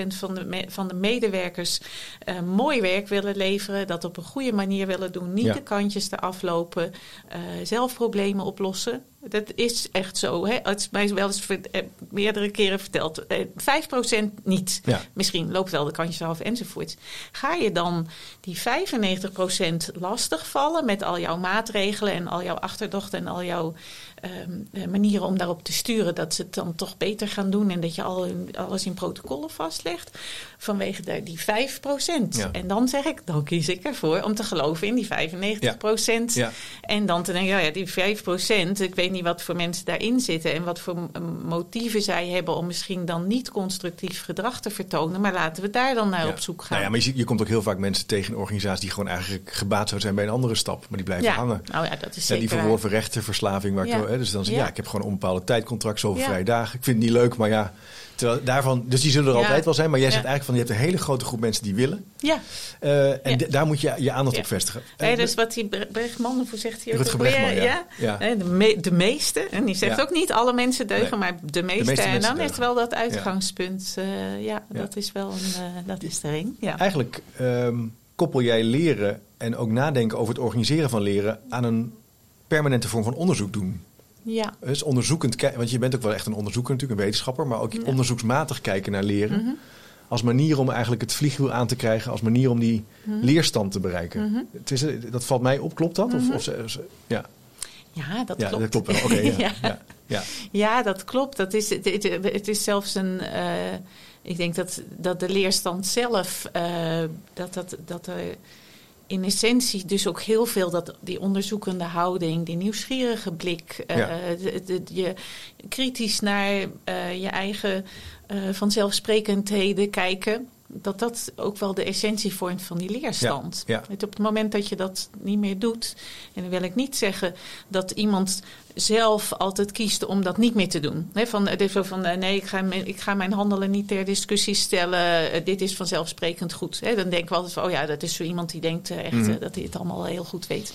van de, me- van de medewerkers eh, mooi werk willen leveren. Dat op een goede manier willen doen. Niet Ja. de kantjes eraf lopen. eh, zelf problemen oplossen. Dat is echt zo. Hè? Het is mij wel eens eh, meerdere keren verteld. Eh, 5% niet. Ja. Misschien loopt wel de kantjes af enzovoort. Ga je dan die 95% lastigvallen met al jouw maatregelen en al jouw achterdochten en al jouw ehm, eh, manieren om daarop te sturen, dat ze het dan toch beter gaan doen en dat je al in- alles in protocollen vastlegt, vanwege de, die 5%. Ja. En dan zeg ik, dan kies ik ervoor om te geloven in die 95%. Ja. En dan te denken, ja, ja, die 5%, ik weet niet wat voor mensen daarin zitten en wat voor motieven zij hebben om misschien dan niet constructief gedrag te vertonen. Maar laten we daar dan naar op zoek gaan. Nou ja, maar je, je komt ook heel vaak mensen tegen in organisaties die gewoon eigenlijk gebaat zouden zijn bij een andere stap. Maar die blijven Ja, hangen. nou ja, dat is zeker die verworven rechtenverslaving. Waar ik hè, dus dan zeg je, Ja. ja, ik heb gewoon een onbepaalde tijdcontract, zoveel Ja. vrije dagen. Ik vind het niet leuk, maar ja. Terwijl daarvan, dus die zullen er Ja. altijd wel zijn. Maar jij zegt eigenlijk van, je hebt een hele grote groep mensen die willen. Ja, Eh, en daar moet je je aandacht op vestigen. nee, Eh, dus wat die Bre- Bregman, hoe zegt hij Rutger? Bregman, ja. Ja. De, me- de meeste. En die zegt ook niet alle mensen deugen, Nee. maar de meeste. meeste en dan deugen. wel dat uitgangspunt. eh, ja, Ja. dat is wel een, dat is de ring. Ja. Eigenlijk ehm, koppel jij leren en ook nadenken over het organiseren van leren aan een permanente vorm van onderzoek doen. Ja. Dus onderzoekend kijken, want je bent ook wel echt een onderzoeker natuurlijk, een wetenschapper, maar ook Ja. onderzoeksmatig kijken naar leren. Mhm. Als manier om eigenlijk het vliegwiel aan te krijgen, als manier om die Mhm. leerstand te bereiken. Mhm. Het is, eh, dat valt mij op, klopt dat? Of, of, ze- ze- ja, ja, dat ja klopt. dat klopt wel. Ja, Ja. ja. Ja, dat klopt. Dat is, het, het, het is zelfs een. eh, ik denk dat, dat de leerstand zelf. eh, dat, dat, dat er in essentie dus ook heel veel dat die onderzoekende houding, die nieuwsgierige blik, eh, Ja. de- de- je kritisch naar eh, je eigen eh, vanzelfsprekendheden kijken. Dat dat ook wel de essentie vormt van die leerstand. Ja, op het moment dat je dat niet meer doet, en dan wil ik niet zeggen dat iemand zelf altijd kiest om dat niet meer te doen. He, van, het is zo van eh, nee, ik ga, mijn- ik ga mijn handelen niet ter discussie stellen. Eh, dit is vanzelfsprekend goed. He, dan denken we altijd van, oh ja, dat is zo iemand die denkt eh, echt Mhm. dat hij het allemaal heel goed weet.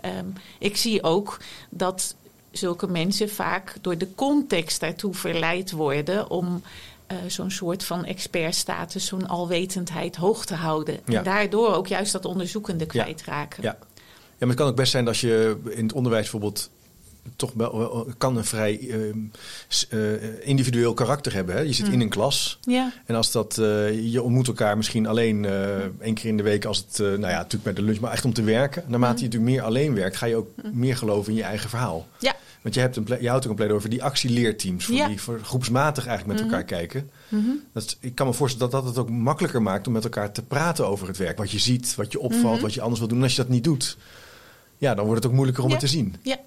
Ehm, ik zie ook dat zulke mensen vaak door de context daartoe verleid worden om eh, zo'n soort van expertstatus, zo'n alwetendheid hoog te houden. Ja. En daardoor ook juist dat onderzoekende kwijtraken. Ja. ja, maar het kan ook best zijn dat je in het onderwijs bijvoorbeeld toch wel, kan een vrij ehm, eh, individueel karakter hebben. Hè? Je zit Mm. in een klas. Ja. En als dat, eh, je ontmoet elkaar misschien alleen één keer in de week als het, nou ja, natuurlijk bij de lunch, maar echt om te werken. Naarmate je natuurlijk meer alleen werkt, ga je ook meer geloven in je eigen verhaal. Ja. Want je, hebt een je houdt ook een pleidooi over die actieleerteams, voor Ja. die voor groepsmatig eigenlijk met Mhm. elkaar kijken. Mhm. Dat, ik kan me voorstellen dat dat het ook makkelijker maakt om met elkaar te praten over het werk. Wat je ziet, wat je opvalt, Mhm. wat je anders wil doen. En als je dat niet doet, ja, dan wordt het ook moeilijker om Ja. het te zien. Ja.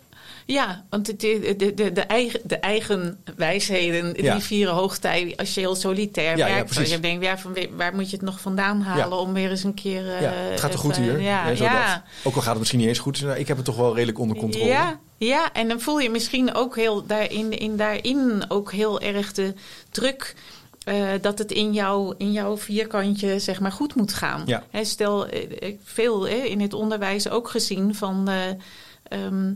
Ja, want de, de, de, de, eigen, de eigen wijsheden, Ja. die vieren hoogtij als je heel solitair Ja, ja, werkt. precies. je denkt, ja, van, waar- moet je het nog vandaan halen om weer eens een keer... eh, ja, het gaat toch goed even- hier? Ja, ja. Ook al gaat het misschien niet eens goed. nou, Ik heb het toch wel redelijk onder controle. Ja, ja, en dan voel je misschien ook heel daarin, in, daarin ook heel erg de druk. eh, dat het in, jou, in jouw vierkantje zeg maar goed moet gaan. Ja. Hè, stel, eh, ik veel in het onderwijs ook gezien van. eh, ehm,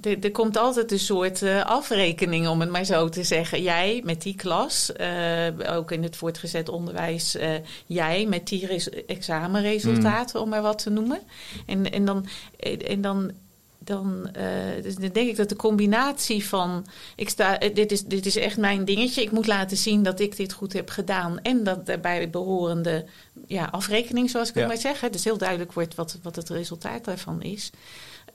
er, er komt altijd een soort eh, afrekening, om het maar zo te zeggen. Jij met die klas, eh, ook in het voortgezet onderwijs, eh, jij met die res- examenresultaten, om maar wat te noemen. En, en, dan, en dan dan, uh, dus dan denk ik dat de combinatie van ik sta, dit, is, dit is echt mijn dingetje. Ik moet laten zien dat ik dit goed heb gedaan. En dat daarbij behorende ja, afrekening, zoals ik ja. het maar zeg. Dus heel duidelijk wordt wat, wat het resultaat daarvan is.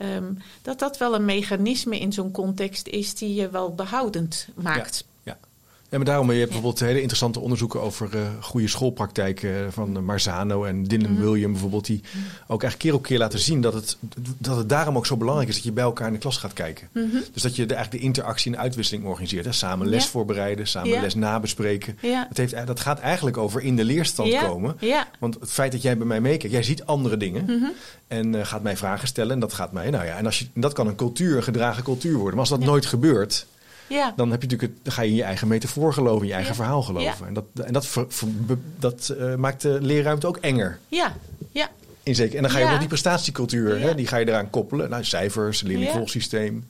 Um, dat dat wel een mechanisme in zo'n context is die je wel behoudend maakt. Ja, maar daarom, je hebt bijvoorbeeld hele interessante onderzoeken over uh, goede schoolpraktijken van Marzano en Dylan mm William bijvoorbeeld, die mm ook eigenlijk keer op keer laten zien dat het, dat het daarom ook zo belangrijk is dat je bij elkaar in de klas gaat kijken. Mm -hmm. Dus dat je de, eigenlijk de interactie en uitwisseling organiseert. Hè? Samen les ja. voorbereiden, samen ja. les nabespreken. Ja. Dat, heeft, dat gaat eigenlijk over in de leerstand komen. Want het feit dat jij bij mij meekijkt, jij ziet andere dingen -hmm. en uh, gaat mij vragen stellen en dat gaat mij, nou ja, en als je, dat kan een cultuur, een gedragen cultuur worden. Maar als dat nooit gebeurt, ja. dan, heb je natuurlijk het, dan ga je in je eigen metafoor geloven, in je eigen ja. verhaal geloven. En dat, en dat, ver, ver, dat uh, maakt de leerruimte ook enger. Ja, ja. In zeker. En dan ga je wel die prestatiecultuur, hè, die ga je eraan koppelen. Nou, cijfers, leerlingvolgsysteem.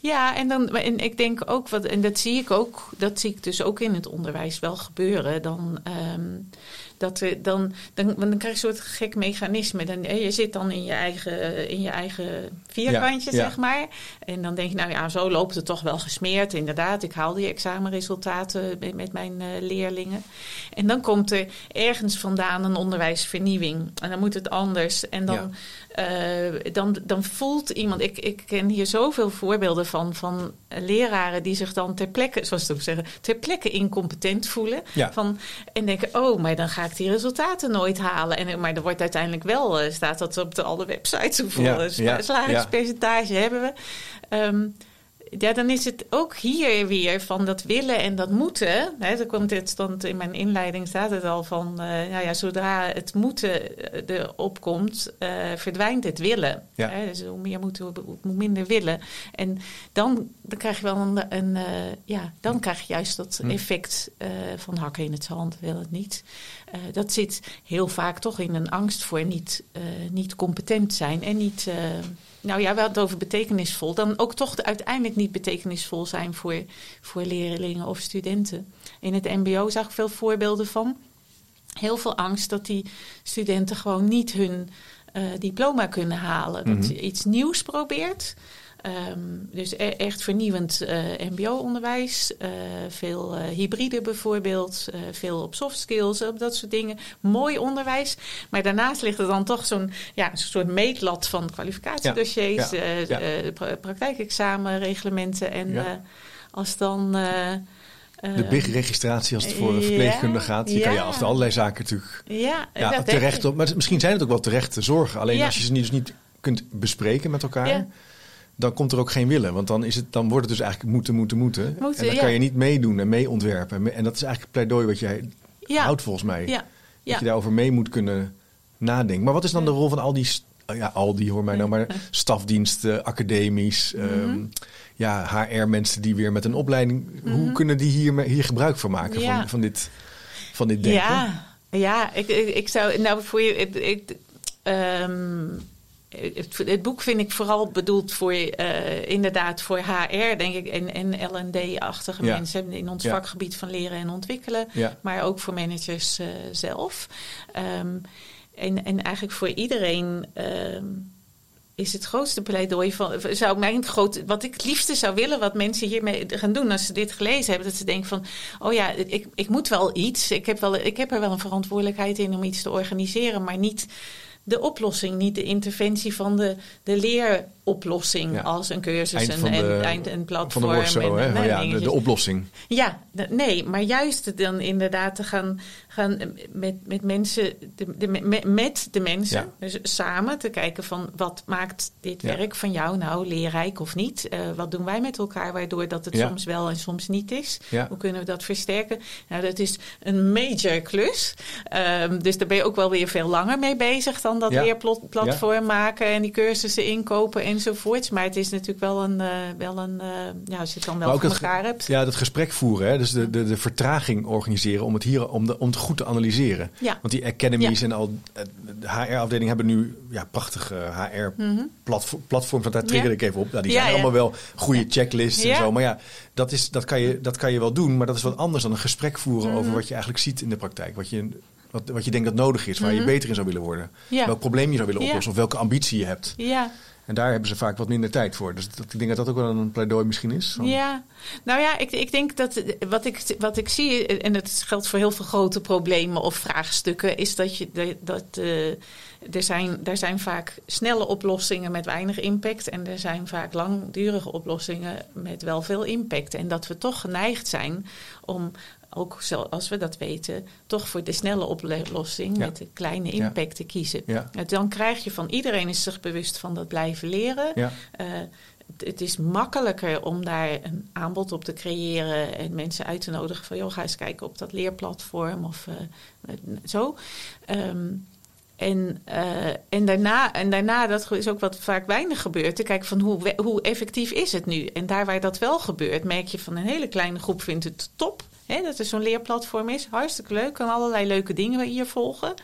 Ja, en, dan, en ik denk ook, wat, en dat zie ik ook, dat zie ik dus ook in het onderwijs wel gebeuren. Dan, um, dat dan, dan, dan krijg je een soort gek mechanisme. Dan, je zit dan in je eigen, in je eigen vierkantje, ja, ja. zeg maar. En dan denk je, nou ja, zo loopt het toch wel gesmeerd. Inderdaad, ik haal die examenresultaten met, met mijn uh, leerlingen. En dan komt er ergens vandaan een onderwijsvernieuwing. En dan moet het anders. En dan, ja. Uh, dan, dan voelt iemand... Ik, ik ken hier zoveel voorbeelden van, van leraren die zich dan ter plekke, zoals ze ook zeggen, ter plekke incompetent voelen. Ja. Van, en denken, oh, maar dan ga ik die resultaten nooit halen. En, maar er wordt uiteindelijk wel, uh, staat dat op de, alle websites, hoeveel Ja, ja, ja, slagingspercentage hebben we. Um, ja, dan is het ook hier weer van dat willen en dat moeten. Hè, er komt dit stond in mijn inleiding staat het al van, uh, nou ja, zodra het moeten erop komt, uh, verdwijnt het willen. Ja. Hè, dus hoe meer moeten, hoe minder willen. En dan, dan krijg je wel een, een uh, ja, dan krijg je juist dat Hm. effect van hakken in het zand, wil het niet. dat zit heel vaak toch in een angst voor niet, niet competent zijn en niet nou ja, we hadden het over betekenisvol. Dan ook toch uiteindelijk niet betekenisvol zijn voor, voor leerlingen of studenten. In het MBO zag ik veel voorbeelden van. Heel veel angst dat die studenten gewoon niet hun uh, diploma kunnen halen. Dat Mhm. je iets nieuws probeert. Um, dus e echt vernieuwend uh, MBO-onderwijs. Uh, veel uh, hybride bijvoorbeeld. veel op soft skills, op dat soort dingen. Mooi onderwijs. Maar daarnaast ligt er dan toch zo'n ja, soort meetlat van kwalificatiedossiers. Ja, ja, ja. ja. pra praktijkexamenreglementen. En als dan. De big registratie als het voor een verpleegkundige gaat. Je kan je af allerlei zaken natuurlijk ja, terecht op. Maar misschien zijn het ook wel terechte zorgen. Alleen als je ze niet, dus niet kunt bespreken met elkaar. Dan komt er ook geen willen. Want dan, is het, dan wordt het dus eigenlijk moeten, moeten, moeten. Moeten, en dan ja. kan je niet meedoen en mee ontwerpen. En dat is eigenlijk het pleidooi wat jij Ja. houdt volgens mij. Ja, Dat je daarover mee moet kunnen nadenken. Maar wat is dan de rol van al die... oh Ja, al die hoor mij nou, maar stafdiensten, academies, Mhm. ehm, ja, HR-mensen die weer met een opleiding. Hoe kunnen die hier, hier gebruik van maken van, van, dit, van dit denken? Ja, ja ik, ik, ik zou. Nou, voor je. Ik, ik, ehm, het, het boek vind ik vooral bedoeld voor uh, inderdaad voor HR, denk ik, en, en LD-achtige Ja. mensen in ons Ja. vakgebied van leren en ontwikkelen, Ja. maar ook voor managers uh, zelf. Um, en, en eigenlijk voor iedereen. Um, is het grootste pleidooi van. Zou mijn groot, wat ik het liefste zou willen, wat mensen hiermee gaan doen als ze dit gelezen hebben, dat ze denken van: oh ja, ik, ik moet wel iets. Ik heb, wel, ik heb er wel een verantwoordelijkheid in om iets te organiseren, maar niet de oplossing, niet de interventie van de, de leeroplossing Ja. als een cursus en de- een platform. Van de en- hè? en Van ja, de, de oplossing. Ja, nee, maar juist dan inderdaad te gaan, gaan met, met mensen, de, de, me- met de mensen, Ja. dus samen te kijken van wat maakt dit Ja. werk van jou nou leerrijk of niet? Uh, wat doen wij met elkaar waardoor dat het Ja. soms wel en soms niet is? Hoe kunnen we dat versterken? Nou, dat is een major klus. Um, dus daar ben je ook wel weer veel langer mee bezig dan dat leerplatform maken en die cursussen inkopen enzovoorts. Maar het is natuurlijk wel een, uh, wel een uh, ja, als je het dan wel Maar het ge- elkaar hebt. Ja, dat gesprek voeren. Hè? Dus de, de, de vertraging organiseren om het, hier, om, de, om het goed te analyseren. Ja. Want die academies en al eh, de HR-afdeling hebben nu ja, prachtige HR-platforms. Want daar trigger ik even op. Nou, die Mhm. Zijn allemaal wel goede checklists en zo. Maar ja, dat, is, dat, kan je, dat kan je wel doen. Maar dat is wat anders dan een gesprek voeren Mhm. over wat je eigenlijk ziet in de praktijk. Wat je, wat, wat je denkt dat nodig is, waar je Mhm. beter in zou willen worden. Ja. Welk probleem je zou willen Ja. oplossen of welke ambitie je hebt. Ja, En daar hebben ze vaak wat minder tijd voor. Dus dat, ik denk dat dat ook wel een pleidooi misschien is. Ja, nou ja, ik, ik denk dat wat ik, wat ik zie, en het geldt voor heel veel grote problemen of vraagstukken, is dat je dat. Uh, er zijn, er zijn vaak snelle oplossingen met weinig impact. En er zijn vaak langdurige oplossingen met wel veel impact. En dat we toch geneigd zijn om ook zoals we dat weten, toch voor de snelle oplossing met de kleine impact te kiezen. Ja. Dan krijg je van iedereen is zich bewust van dat blijven leren. Uh, het is makkelijker om daar een aanbod op te creëren en mensen uit te nodigen van joh, ga eens kijken op dat leerplatform of uh, zo. Um, en, uh, en, daarna, en daarna, dat is ook wat vaak weinig gebeurt, te kijken van hoe, hoe effectief is het nu. En daar waar dat wel gebeurt, merk je van een hele kleine groep vindt het top. Hè, dat er zo'n leerplatform is. Hartstikke leuk. Kan allerlei leuke dingen hier volgen.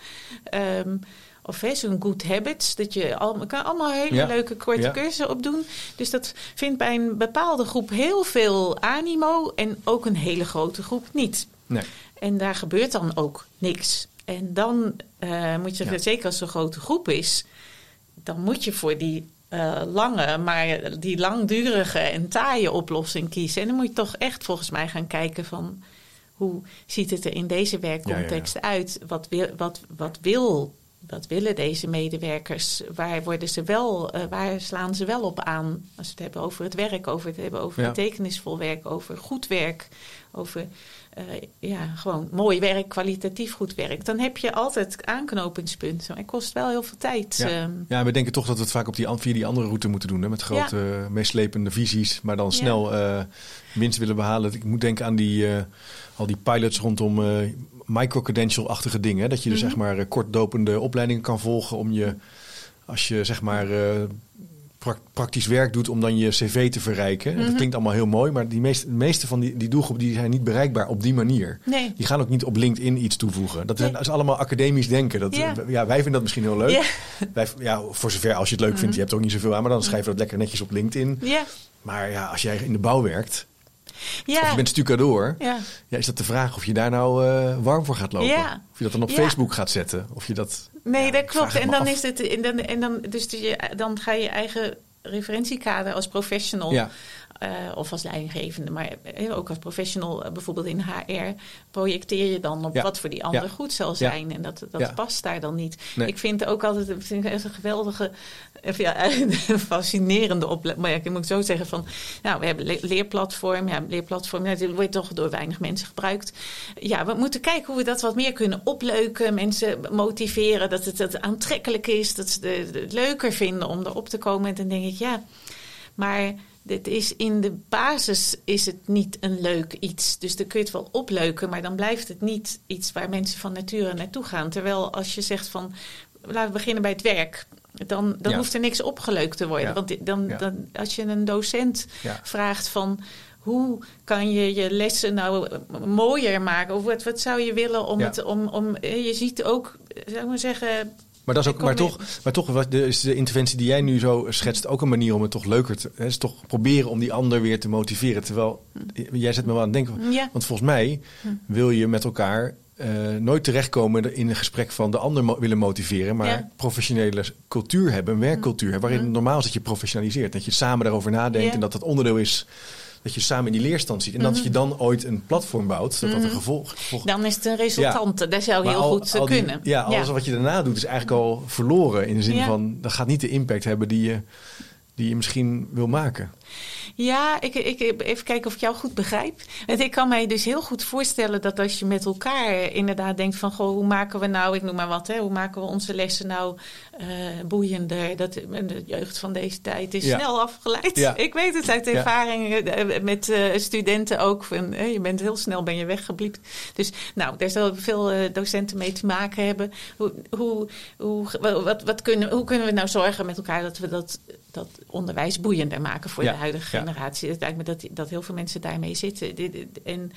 Um, of zo'n good habits. Dat je al, kan allemaal hele leuke korte ja. cursussen op doen. Dus dat vindt bij een bepaalde groep heel veel animo. En ook een hele grote groep niet. Nee. En daar gebeurt dan ook niks. En dan uh, moet je, zeker als het een grote groep is, dan moet je voor die uh, lange, maar die langdurige en taaie oplossing kiezen. En dan moet je toch echt volgens mij gaan kijken van hoe ziet het er in deze werkcontext uit? Wat wil, wat, wat wil wat willen deze medewerkers? Waar, worden ze wel, uh, waar slaan ze wel op aan? Als we het hebben over het werk, over het hebben over betekenisvol werk, over goed werk, over uh, ja, gewoon mooi werk, kwalitatief goed werk. Dan heb je altijd aanknopingspunten. Het kost wel heel veel tijd. Ja. Ehm. ja, we denken toch dat we het vaak op die, via die andere route moeten doen. Hè? Met grote, ja. meeslepende visies. Maar dan snel uh, winst willen behalen. Ik moet denken aan die, uh, al die pilots rondom micro-credential-achtige dingen. Dat je dus mm -hmm. zeg maar kortdopende opleidingen kan volgen om je... Als je zeg maar praktisch werk doet om dan je cv te verrijken. Dat mhm. klinkt allemaal heel mooi, maar die meeste, de meeste van die, die doelgroep die zijn niet bereikbaar op die manier. Nee. Die gaan ook niet op LinkedIn iets toevoegen. Dat, is allemaal academisch denken. Dat, ja. ja. wij vinden dat misschien heel leuk. Ja. Wij, ja, voor zover als je het leuk vindt, mhm. je hebt er ook niet zoveel aan, maar dan schrijf je dat lekker netjes op LinkedIn. Ja. Maar ja, als jij in de bouw werkt, ja. Of je bent stucadoor. Ja. ja. is dat de vraag of je daar nou uh, warm voor gaat lopen? Ja. Of je dat dan op Facebook gaat zetten? Of je dat. Nee, dat klopt. En dan af. is het. En dan, en dan, dus je, dan ga je eigen referentiekader als professional. Uh, of als leidinggevende, maar uh, ook als professional, uh, bijvoorbeeld in HR, projecteer je dan op ja. wat voor die ander ja. goed zal zijn. Ja. En dat, dat past daar dan niet. Nee. Ik vind ook altijd vind ik een geweldige, ja, fascinerende opmerking, moet ik zo zeggen. Van, nou, we hebben le leerplatform. Ja, leerplatform, dat wordt toch door weinig mensen gebruikt. Ja, we moeten kijken hoe we dat wat meer kunnen opleuken. Mensen motiveren, dat het, dat aantrekkelijk is, dat ze het leuker vinden om erop te komen. En dan denk ik, ja, maar dit is in de basis is het niet een leuk iets. Dus dan kun je het wel opleuken, maar dan blijft het niet iets waar mensen van nature naartoe gaan. Terwijl als je zegt van laten we beginnen bij het werk. Dan, dan ja. hoeft er niks opgeleukt te worden. Ja. Want dan, dan, als je een docent vraagt van hoe kan je je lessen nou mooier maken? Of wat, wat zou je willen om het om, om. Je ziet ook, zou ik maar zeggen maar, dat is ook, maar, toch, maar toch wat de, is de interventie die jij nu zo schetst ook een manier om het toch leuker te... Het is toch proberen om die ander weer te motiveren. Terwijl, hm. jij zet me wel aan het denken. Ja. Want volgens mij hm. wil je met elkaar uh, nooit terechtkomen in een gesprek van de ander mo willen motiveren. Maar ja. professionele cultuur hebben, een werkcultuur hebben. Waarin het normaal is dat je professionaliseert. Dat je samen daarover nadenkt ja. en dat dat onderdeel is dat je samen in die leerstand ziet. En dat je dan ooit een platform bouwt, dat dat een gevolg, gevolg... Dan is het een resultante. Ja. Dat zou heel al, goed al die, kunnen. Ja, alles wat je daarna doet is eigenlijk al verloren. In de zin van, dat gaat niet de impact hebben die je, die je misschien wil maken. Ja, ik, ik, even kijken of ik jou goed begrijp. Want ik kan mij dus heel goed voorstellen dat als je met elkaar inderdaad denkt van... Goh, hoe maken we nou, ik noem maar wat, hè, hoe maken we onze lessen nou uh, boeiender? Dat, de jeugd van deze tijd is ja. snel afgeleid. Ja. Ik weet het uit ervaring ja. met uh, studenten ook. Van, uh, je bent heel snel ben je weggebliept. Dus nou, daar zullen veel docenten mee te maken hebben. Hoe, hoe, hoe, wat, wat kunnen, hoe kunnen we nou zorgen met elkaar dat we dat, dat onderwijs boeiender maken voor de huidige generatie? Het lijkt me dat, dat heel veel mensen daarmee zitten. En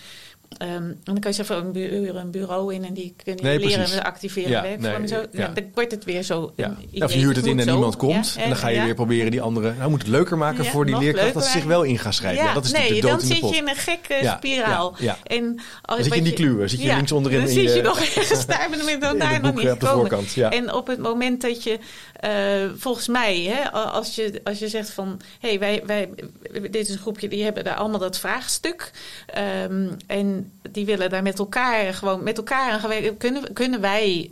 Ehm, en dan kan je zeggen, van, huren een bureau in en die kunnen Nee, leren precies. en activeren Ja, nee, zo. ja. Nou, dan wordt het weer zo. Ja. een Of je huurt het in en zo. niemand komt. En dan ga je weer proberen die andere... Nou, moet het leuker maken voor die leerkracht dat ze zich wel in gaan schrijven. Dat is nee, de dood dan in de zit pot. je in een gekke spiraal. En als, Dan zit je in die kluwen. Zit je links onderin Dan zit je- nog ergens daar, dan ben je in daar nog niet gekomen. En op het moment dat je, eh, volgens mij, als, je, als je zegt van... hé, hey, wij, wij, dit is een groepje, die hebben daar allemaal dat vraagstuk. ehm, en die willen daar met elkaar gewoon met elkaar aan gewerkt. Kunnen, kunnen wij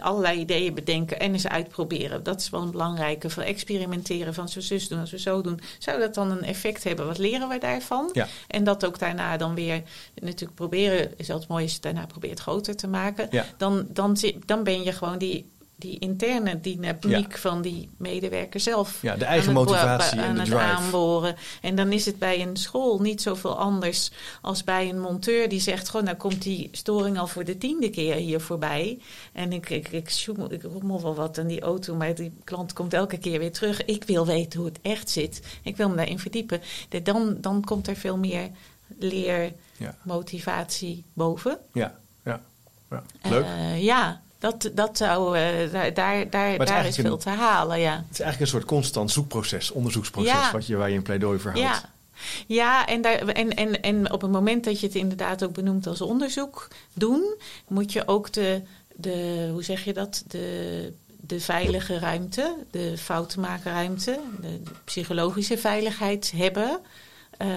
allerlei ideeën bedenken en eens uitproberen? Dat is wel een belangrijke. Van experimenteren, van zo zus doen, als we zo doen. Zou dat dan een effect hebben? Wat leren wij daarvan? Ja. En dat ook daarna dan weer natuurlijk proberen, is altijd mooi als je het daarna probeert groter te maken. Ja. Dan, dan, dan ben je gewoon die, die interne dynamiek van die medewerker zelf. Ja, de eigen motivatie en de drive. aanboren. En dan is het bij een school niet zoveel anders als bij een monteur die zegt: gewoon, nou komt die storing al voor de tiende keer hier voorbij. En ik, ik, ik, sjoemel- ik rommel wel wat aan die auto, maar die klant komt elke keer weer terug. Ik wil weten hoe het echt zit. Ik wil me daarin verdiepen. Dan, dan komt er veel meer leermotivatie Ja. boven. Ja, ja, ja. Leuk. Eh, ja, dat, dat zou, eh, daar, daar, daar, is daar is eigenlijk veel een- te halen, ja. Het is eigenlijk een soort constant zoekproces, onderzoeksproces, Ja. wat je, waar je een pleidooi voor houdt. Ja. Ja, en, daar, en, en, en op het moment dat je het inderdaad ook benoemt als onderzoek doen, moet je ook de, de hoe zeg je dat, de, de veilige ruimte, de foutmakerruimte, de, de psychologische veiligheid hebben. eh,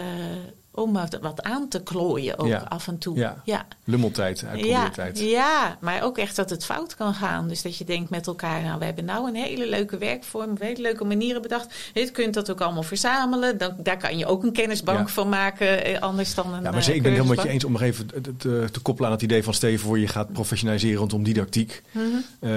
om wat, aan te klooien ook Ja. af en toe. Ja. ja. Lummeltijd, Ja, uitprobeertijd. ja, maar ook echt dat het fout kan gaan. Dus dat je denkt met elkaar, nou, we hebben nou een hele leuke werkvorm, hele leuke manieren bedacht. Je kunt dat ook allemaal verzamelen. Dan, daar kan je ook een kennisbank Ja. van maken, eh, anders dan een Ja, maar eh, ze- ik ben het helemaal met je eens om nog even te, te, te koppelen aan het idee van Steven voor je gaat professionaliseren rondom didactiek. Mhm. Eh,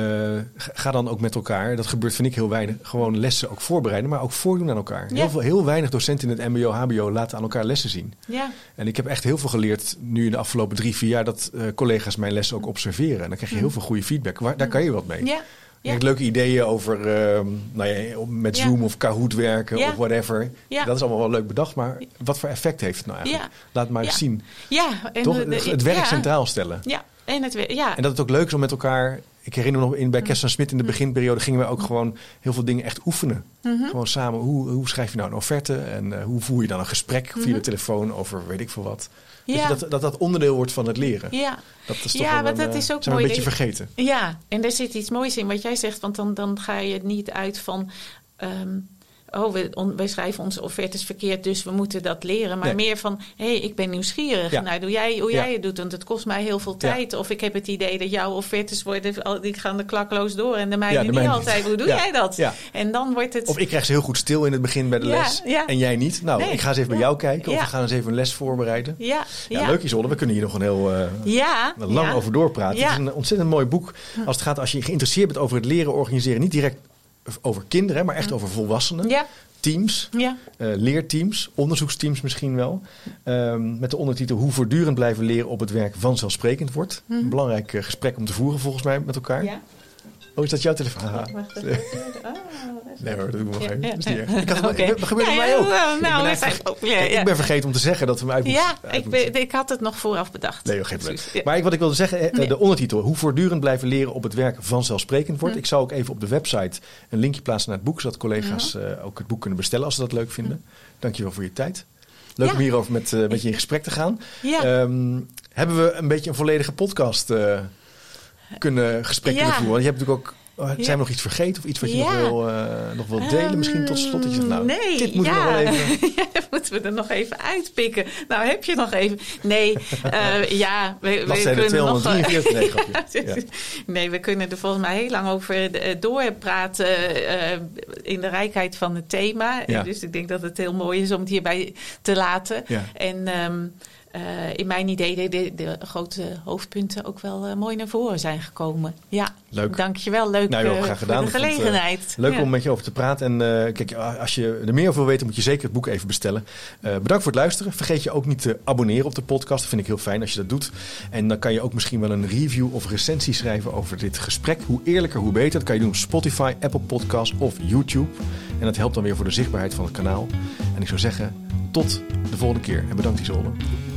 ga- ga dan ook met elkaar, dat gebeurt vind ik heel weinig, gewoon lessen ook voorbereiden, maar ook voordoen aan elkaar. Ja. Heel, veel, heel weinig docenten in het mbo, hbo laten aan elkaar lessen zien. Ja, En ik heb echt heel veel geleerd nu in de afgelopen drie, vier jaar dat eh, collega's mijn lessen ook observeren. En dan krijg je heel veel goede feedback. Waar, daar kan je wat mee. Ja, Je ja. hebt leuke ideeën over ehm, nou ja, met Ja. Zoom of Kahoot werken Ja. of whatever. Ja. Dat is allemaal wel leuk bedacht, maar wat voor effect heeft het nou eigenlijk? Laat het maar eens zien. ja. En Toch? de- de- het werk centraal stellen. Ja, en het wer- ja. En dat het ook leuk is om met elkaar... Ik herinner me nog in, bij Kersten Smit in de beginperiode gingen we ook gewoon heel veel dingen echt oefenen. Mhm. Gewoon samen, hoe, hoe schrijf je nou een offerte en eh, hoe voer je dan een gesprek via de Mhm. telefoon over weet ik veel wat. Ja. dat, dat dat onderdeel wordt van het leren. ja. Dat is toch Ja, want dat eh, is ook zijn mooi een beetje vergeten. Ja, en daar zit iets moois in wat jij zegt. Want dan, dan ga je niet uit van... ehm, oh, we, on- wij schrijven onze offertes verkeerd, dus we moeten dat leren. Maar Nee. meer van, hé, hey, ik ben nieuwsgierig. Ja. Nou, doe jij hoe Ja. jij het doet, want het kost mij heel veel Ja. tijd. Of ik heb het idee dat jouw offertes worden, die gaan er klakloos door. En de mijne de niet altijd. Hoe doe jij dat? En dan wordt het... Of ik krijg ze heel goed stil in het begin bij de les en jij niet. Nou, Nee. ik ga eens even bij jou kijken of we gaan eens even een les voorbereiden. ja, leuk Isolde. We kunnen hier nog een heel eh, Ja, lang over doorpraten. Het is een ontzettend mooi boek. Als het gaat, als je geïnteresseerd bent over het leren organiseren, niet direct over kinderen, maar echt over volwassenen. Ja, Teams, ja. eh, leerteams, onderzoeksteams misschien wel. Ehm, met de ondertitel Hoe voortdurend blijven leren op het werk vanzelfsprekend wordt. Een belangrijk eh, gesprek om te voeren volgens mij met elkaar. Ja. Oh, is dat jouw telefoon? Wacht even. Oh, Nee hoor, dat doen we nog even. Ik had het, dat gebeurt Ja, mij ook. nou, ik, ben eigenlijk- ja, ik ben vergeten om te zeggen dat we hem uit moeten. Ja, uit ik, moeten. ben- ik had het nog vooraf bedacht. Nee, geen probleem. Ja. Maar ik, wat ik wilde zeggen, eh, Nee. de ondertitel. Hoe voortdurend blijven leren op het werk vanzelfsprekend wordt. Hm. Ik zal ook even op de website een linkje plaatsen naar het boek. Zodat collega's eh, ook het boek kunnen bestellen als ze dat leuk vinden. Dankjewel voor je tijd. Leuk om hierover met, eh, met je in gesprek te gaan. Ehm, hebben we een beetje een volledige podcast eh, kunnen, gesprek Ja. kunnen voeren? Want je hebt natuurlijk ook... oh, zijn Ja. we nog iets vergeten of iets wat je Ja. nog, wil, eh, nog wil delen? Misschien tot slot. Dat je zegt, nou, nee, dit moeten ja. we nog even... ja, dat moeten we er nog even uitpikken. Nou, heb je nog even... Nee, eh, ja, we, kunnen nog... 243. Nee. Nee, we kunnen er volgens mij heel lang over eh, doorpraten in de rijkheid van het thema. Dus ik denk dat het heel mooi is om het hierbij te laten. En ehm, eh, in mijn idee de, de, de grote hoofdpunten ook wel eh, mooi naar voren zijn gekomen. Ja, Leuk. dankjewel. Leuk Nou, joh, eh, graag gedaan. de het, gelegenheid. Leuk Ja. om met je over te praten. En kijk, als je er meer over wil weten, moet je zeker het boek even bestellen. Bedankt voor het luisteren. Vergeet je ook niet te abonneren op de podcast. Dat vind ik heel fijn als je dat doet. En dan kan je ook misschien wel een review of recensie schrijven over dit gesprek. Hoe eerlijker, hoe beter. Dat kan je doen op Spotify, Apple Podcasts of YouTube. En dat helpt dan weer voor de zichtbaarheid van het kanaal. En ik zou zeggen, tot de volgende keer. En bedankt Isolde.